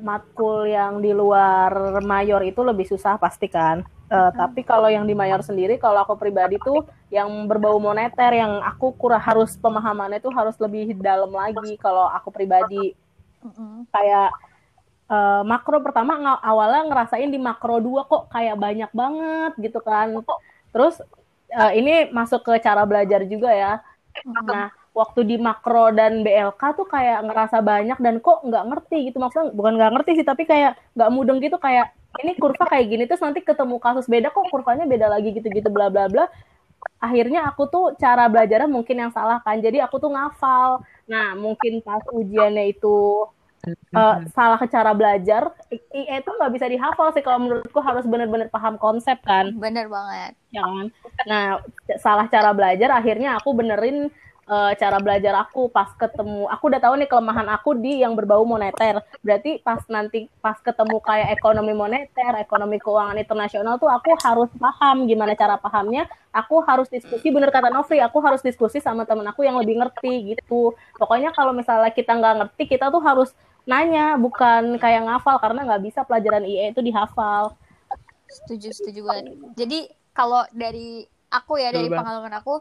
matkul yang di luar mayor itu lebih susah pasti kan. Eh, tapi kalau yang di mayor sendiri, kalau aku pribadi tuh yang berbau moneter, yang aku kurang harus pemahamannya tuh harus lebih dalam lagi. Kalau aku pribadi Mm-mm. kayak eh, makro pertama awalnya ngerasain di makro dua kok kayak banyak banget gitu kan. Terus eh, ini masuk ke cara belajar juga ya. Nah, waktu di makro dan BLK tuh kayak ngerasa banyak dan kok nggak ngerti gitu. Maksudnya bukan nggak ngerti sih, tapi kayak nggak mudeng gitu kayak ini kurva kayak gini terus nanti ketemu kasus beda kok kurvanya beda lagi gitu-gitu bla bla bla. Akhirnya aku tuh cara belajarnya mungkin yang salah kan. Jadi aku tuh ngafal. Nah, mungkin pas ujiannya itu eh, salah cara belajar, IE itu nggak bisa dihafal sih kalau menurutku harus bener-bener paham konsep kan Bener banget. ya kan? Nah, salah cara belajar akhirnya aku benerin eh, cara belajar aku pas ketemu aku udah tahu nih kelemahan aku di yang berbau moneter. Berarti pas nanti pas ketemu kayak ekonomi moneter, ekonomi keuangan internasional tuh aku harus paham gimana cara pahamnya. Aku harus diskusi bener kata Novri, aku harus diskusi sama temen aku yang lebih ngerti gitu. Pokoknya kalau misalnya kita nggak ngerti, kita tuh harus nanya, bukan kayak ngafal karena nggak bisa pelajaran IE itu dihafal. Setuju, setuju banget. Jadi kalau dari aku ya, Betul dari banget. pengalaman aku,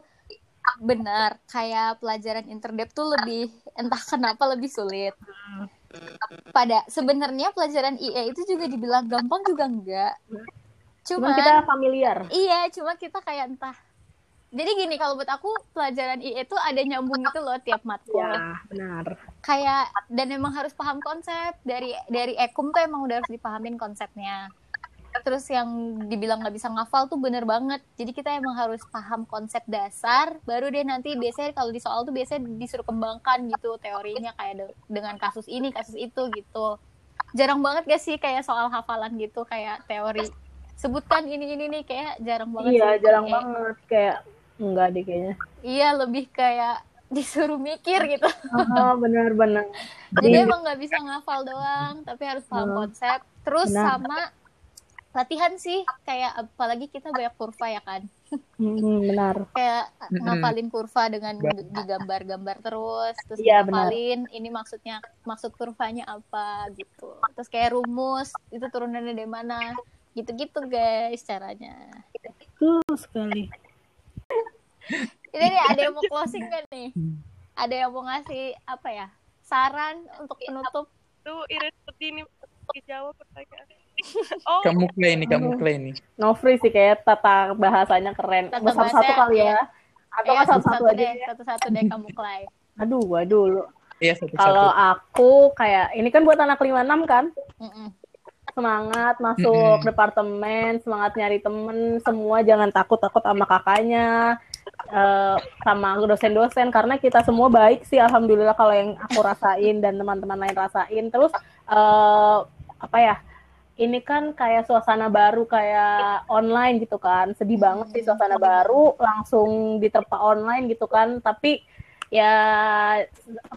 benar kayak pelajaran interdep tuh lebih entah kenapa lebih sulit. Pada sebenarnya pelajaran IE itu juga dibilang gampang juga enggak. Cuman, kita familiar. iya, cuma kita kayak entah. Jadi gini kalau buat aku pelajaran IE itu ada nyambung gitu loh tiap matkul. Ya, benar. kayak dan emang harus paham konsep dari dari ekum tuh emang udah harus dipahamin konsepnya terus yang dibilang nggak bisa ngafal tuh bener banget jadi kita emang harus paham konsep dasar baru deh nanti biasanya kalau di soal tuh biasanya disuruh kembangkan gitu teorinya kayak de- dengan kasus ini kasus itu gitu jarang banget gak sih kayak soal hafalan gitu kayak teori sebutkan ini ini nih kayak jarang banget Iya, sih. jarang Kayak- banget kayak enggak deh kayaknya. iya lebih kayak disuruh mikir gitu Oh, benar-benar. Jadi emang nggak bisa ngafal doang, tapi harus paham Hmm. konsep. Terus Benar. sama latihan sih, kayak apalagi kita banyak kurva ya kan. Hmm, benar. Kayak Mm-mm. ngafalin kurva dengan Benar. digambar-gambar terus, terus Iya, benar. ngafalin ini maksudnya maksud kurvanya apa gitu. Terus kayak rumus itu turunannya dari mana. Gitu-gitu guys caranya. Betul sekali. Ini nih ada yang mau closing kan nih? Ada yang mau ngasih apa ya? Saran untuk penutup tuh irit seperti ini dijawab pertanyaan oh Kamu play nih, kamu play nih. Novri sih kayak tata bahasanya keren. Tata Satu-satu bahasanya, kali ya. iya. Atau nggak satu-satu aja deh, ya. satu-satu deh kamu Clay. Aduh, waduh. lu. Iya satu Kalau satu. aku kayak ini kan buat anak 56 kan? Mm-mm. Semangat masuk Mm-mm. departemen, semangat nyari temen, semua jangan takut-takut sama kakaknya, eh, sama dosen-dosen karena kita semua baik sih alhamdulillah kalau yang aku rasain dan teman-teman lain rasain. Terus eh, apa ya? Ini kan kayak suasana baru kayak online gitu kan. Sedih banget sih suasana baru langsung diterpa online gitu kan. Tapi ya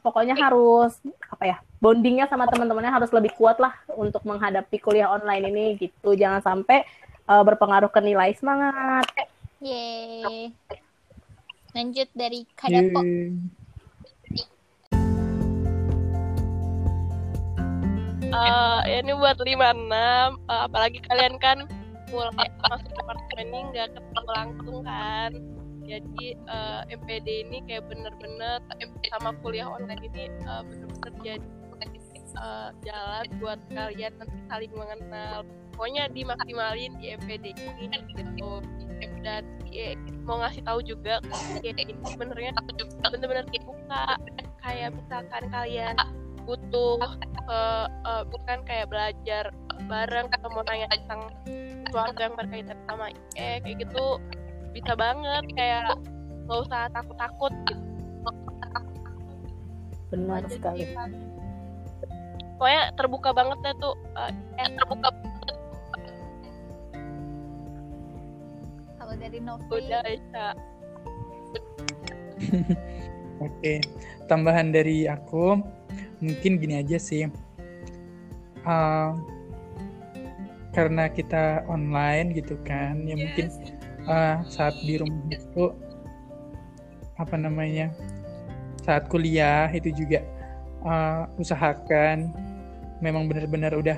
pokoknya harus apa ya? Bondingnya sama teman-temannya harus lebih kuat lah untuk menghadapi kuliah online ini gitu. Jangan sampai eh, berpengaruh ke nilai semangat. Yeay. Lanjut dari Kadapo. Yeay. Ya ini buat 56 eh, apalagi kalian kan mulai masuk departemen ini nggak ketemu langsung kan. Jadi eh, MPD ini kayak bener-bener sama kuliah online ini eh, bener-bener jadi eh, jalan buat kalian nanti saling mengenal. Pokoknya dimaksimalin di MPD ini gitu. Dan ya, mau ngasih tahu juga ya, ini sebenarnya bener-bener kebuka kayak misalkan kalian butuh uh, uh, bukan kayak belajar bareng atau mau nanya tentang keluarga yang berkaitan sama IE kayak gitu bisa banget kayak nggak usah takut-takut gitu. Benar Jadi, sekali. Pokoknya terbuka banget deh tuh uh, eh, terbuka Kalau dari Novi, udah Aisyah. Oke, tambahan dari aku mungkin gini aja sih. Uh, karena kita online gitu kan, ya mungkin uh, saat di rumah itu apa namanya saat kuliah itu juga uh, usahakan memang benar-benar udah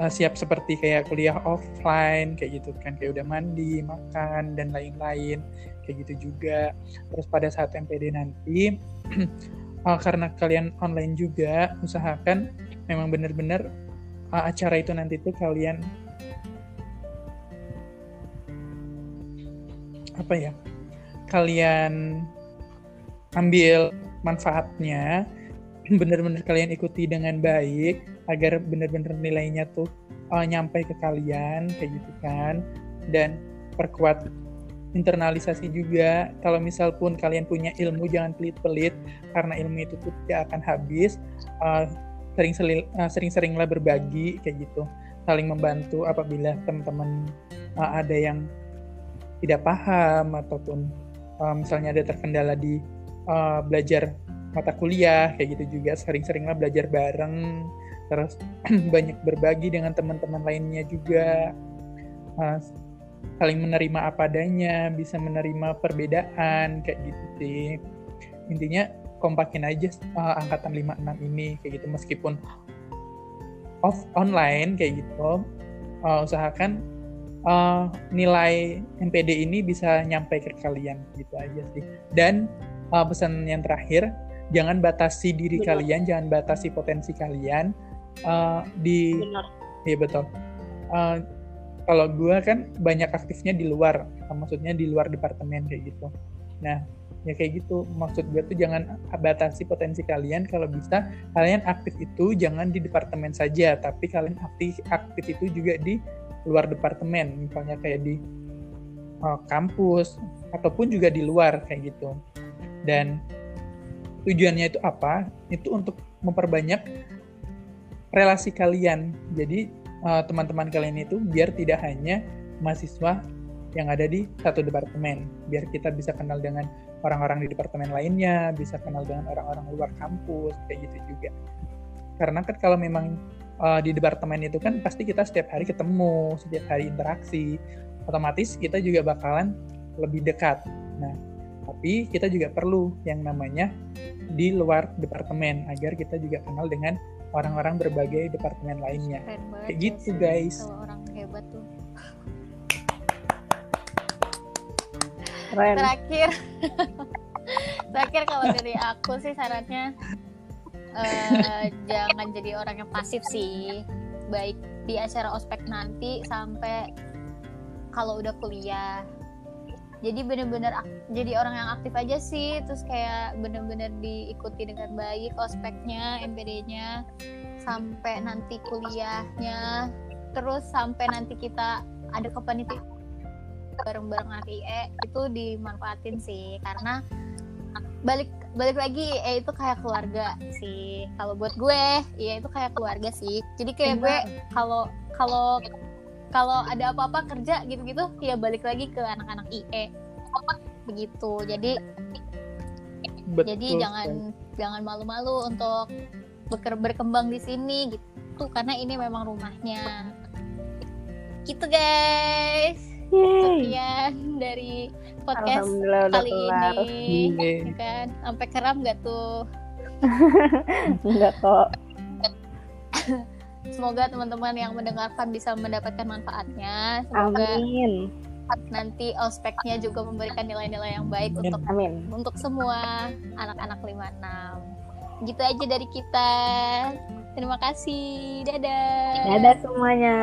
uh, siap seperti kayak kuliah offline kayak gitu kan. Kayak udah mandi makan dan lain-lain kayak gitu juga. Terus pada saat MPD nanti uh, karena kalian online juga usahakan memang benar-benar uh, acara itu nanti tuh kalian apa ya kalian ambil manfaatnya benar-benar kalian ikuti dengan baik agar benar-benar nilainya tuh uh, nyampe ke kalian kayak gitu kan dan perkuat internalisasi juga. Kalau misal pun kalian punya ilmu jangan pelit-pelit karena ilmu itu tidak akan habis. Uh, sering uh, sering-seringlah berbagi kayak gitu. Saling membantu apabila teman-teman uh, ada yang tidak paham ataupun misalnya ada terkendala di belajar mata kuliah kayak gitu juga. Sering-seringlah belajar bareng terus banyak berbagi dengan teman-teman lainnya juga saling menerima apa adanya bisa menerima perbedaan kayak gitu sih intinya kompakin aja uh, angkatan 56 ini kayak gitu meskipun off online kayak gitu uh, usahakan uh, nilai MPD ini bisa nyampe ke kalian gitu aja sih. Dan uh, pesan yang terakhir, jangan batasi diri Benar. kalian, jangan batasi potensi kalian uh, di. Benar. Iya betul. Uh, kalau gue kan banyak aktifnya di luar, maksudnya di luar departemen kayak gitu. Nah, ya kayak gitu. Maksud gue tuh jangan batasi potensi kalian. Kalau bisa kalian aktif itu jangan di departemen saja, tapi kalian aktif aktif itu juga di luar departemen misalnya kayak di uh, kampus ataupun juga di luar kayak gitu dan tujuannya itu apa itu untuk memperbanyak relasi kalian jadi uh, teman-teman kalian itu biar tidak hanya mahasiswa yang ada di satu departemen. Biar kita bisa kenal dengan orang-orang di departemen lainnya bisa kenal dengan orang-orang luar kampus kayak gitu juga. Karena kan kalau memang uh, di departemen itu kan pasti kita setiap hari ketemu, setiap hari interaksi, otomatis kita juga bakalan lebih dekat. Nah, tapi kita juga perlu yang namanya di luar departemen agar kita juga kenal dengan orang-orang berbagai departemen lainnya. Kayak gitu guys. orang hebat tuh. Keren. Terakhir, terakhir kalau dari aku sih sarannya uh, jangan jadi orang yang pasif sih baik di acara ospek nanti sampai kalau udah kuliah jadi bener-bener jadi orang yang aktif aja sih terus kayak bener-bener diikuti dengan baik ospeknya MPD-nya sampai nanti kuliahnya terus sampai nanti kita ada kepanitiaan bareng-bareng anak IE itu dimanfaatin sih. Karena balik balik lagi eh itu kayak keluarga sih. Kalau buat gue ya itu kayak keluarga sih. Jadi kayak gue kalau kalau kalau ada apa-apa kerja gitu-gitu ya balik lagi ke anak-anak IE begitu. Jadi Betul, jadi jangan jangan malu-malu untuk beker berkembang di sini gitu. Karena ini memang rumahnya. Gitu guys. Sekian dari podcast kali ini. ya kan? Sampai keram gak tuh? Enggak kok semoga teman-teman yang mendengarkan bisa mendapatkan manfaatnya semoga Amin. nanti ospeknya juga memberikan nilai-nilai yang baik Amin. untuk Amin. untuk semua anak-anak 56 gitu aja dari kita terima kasih dadah dadah semuanya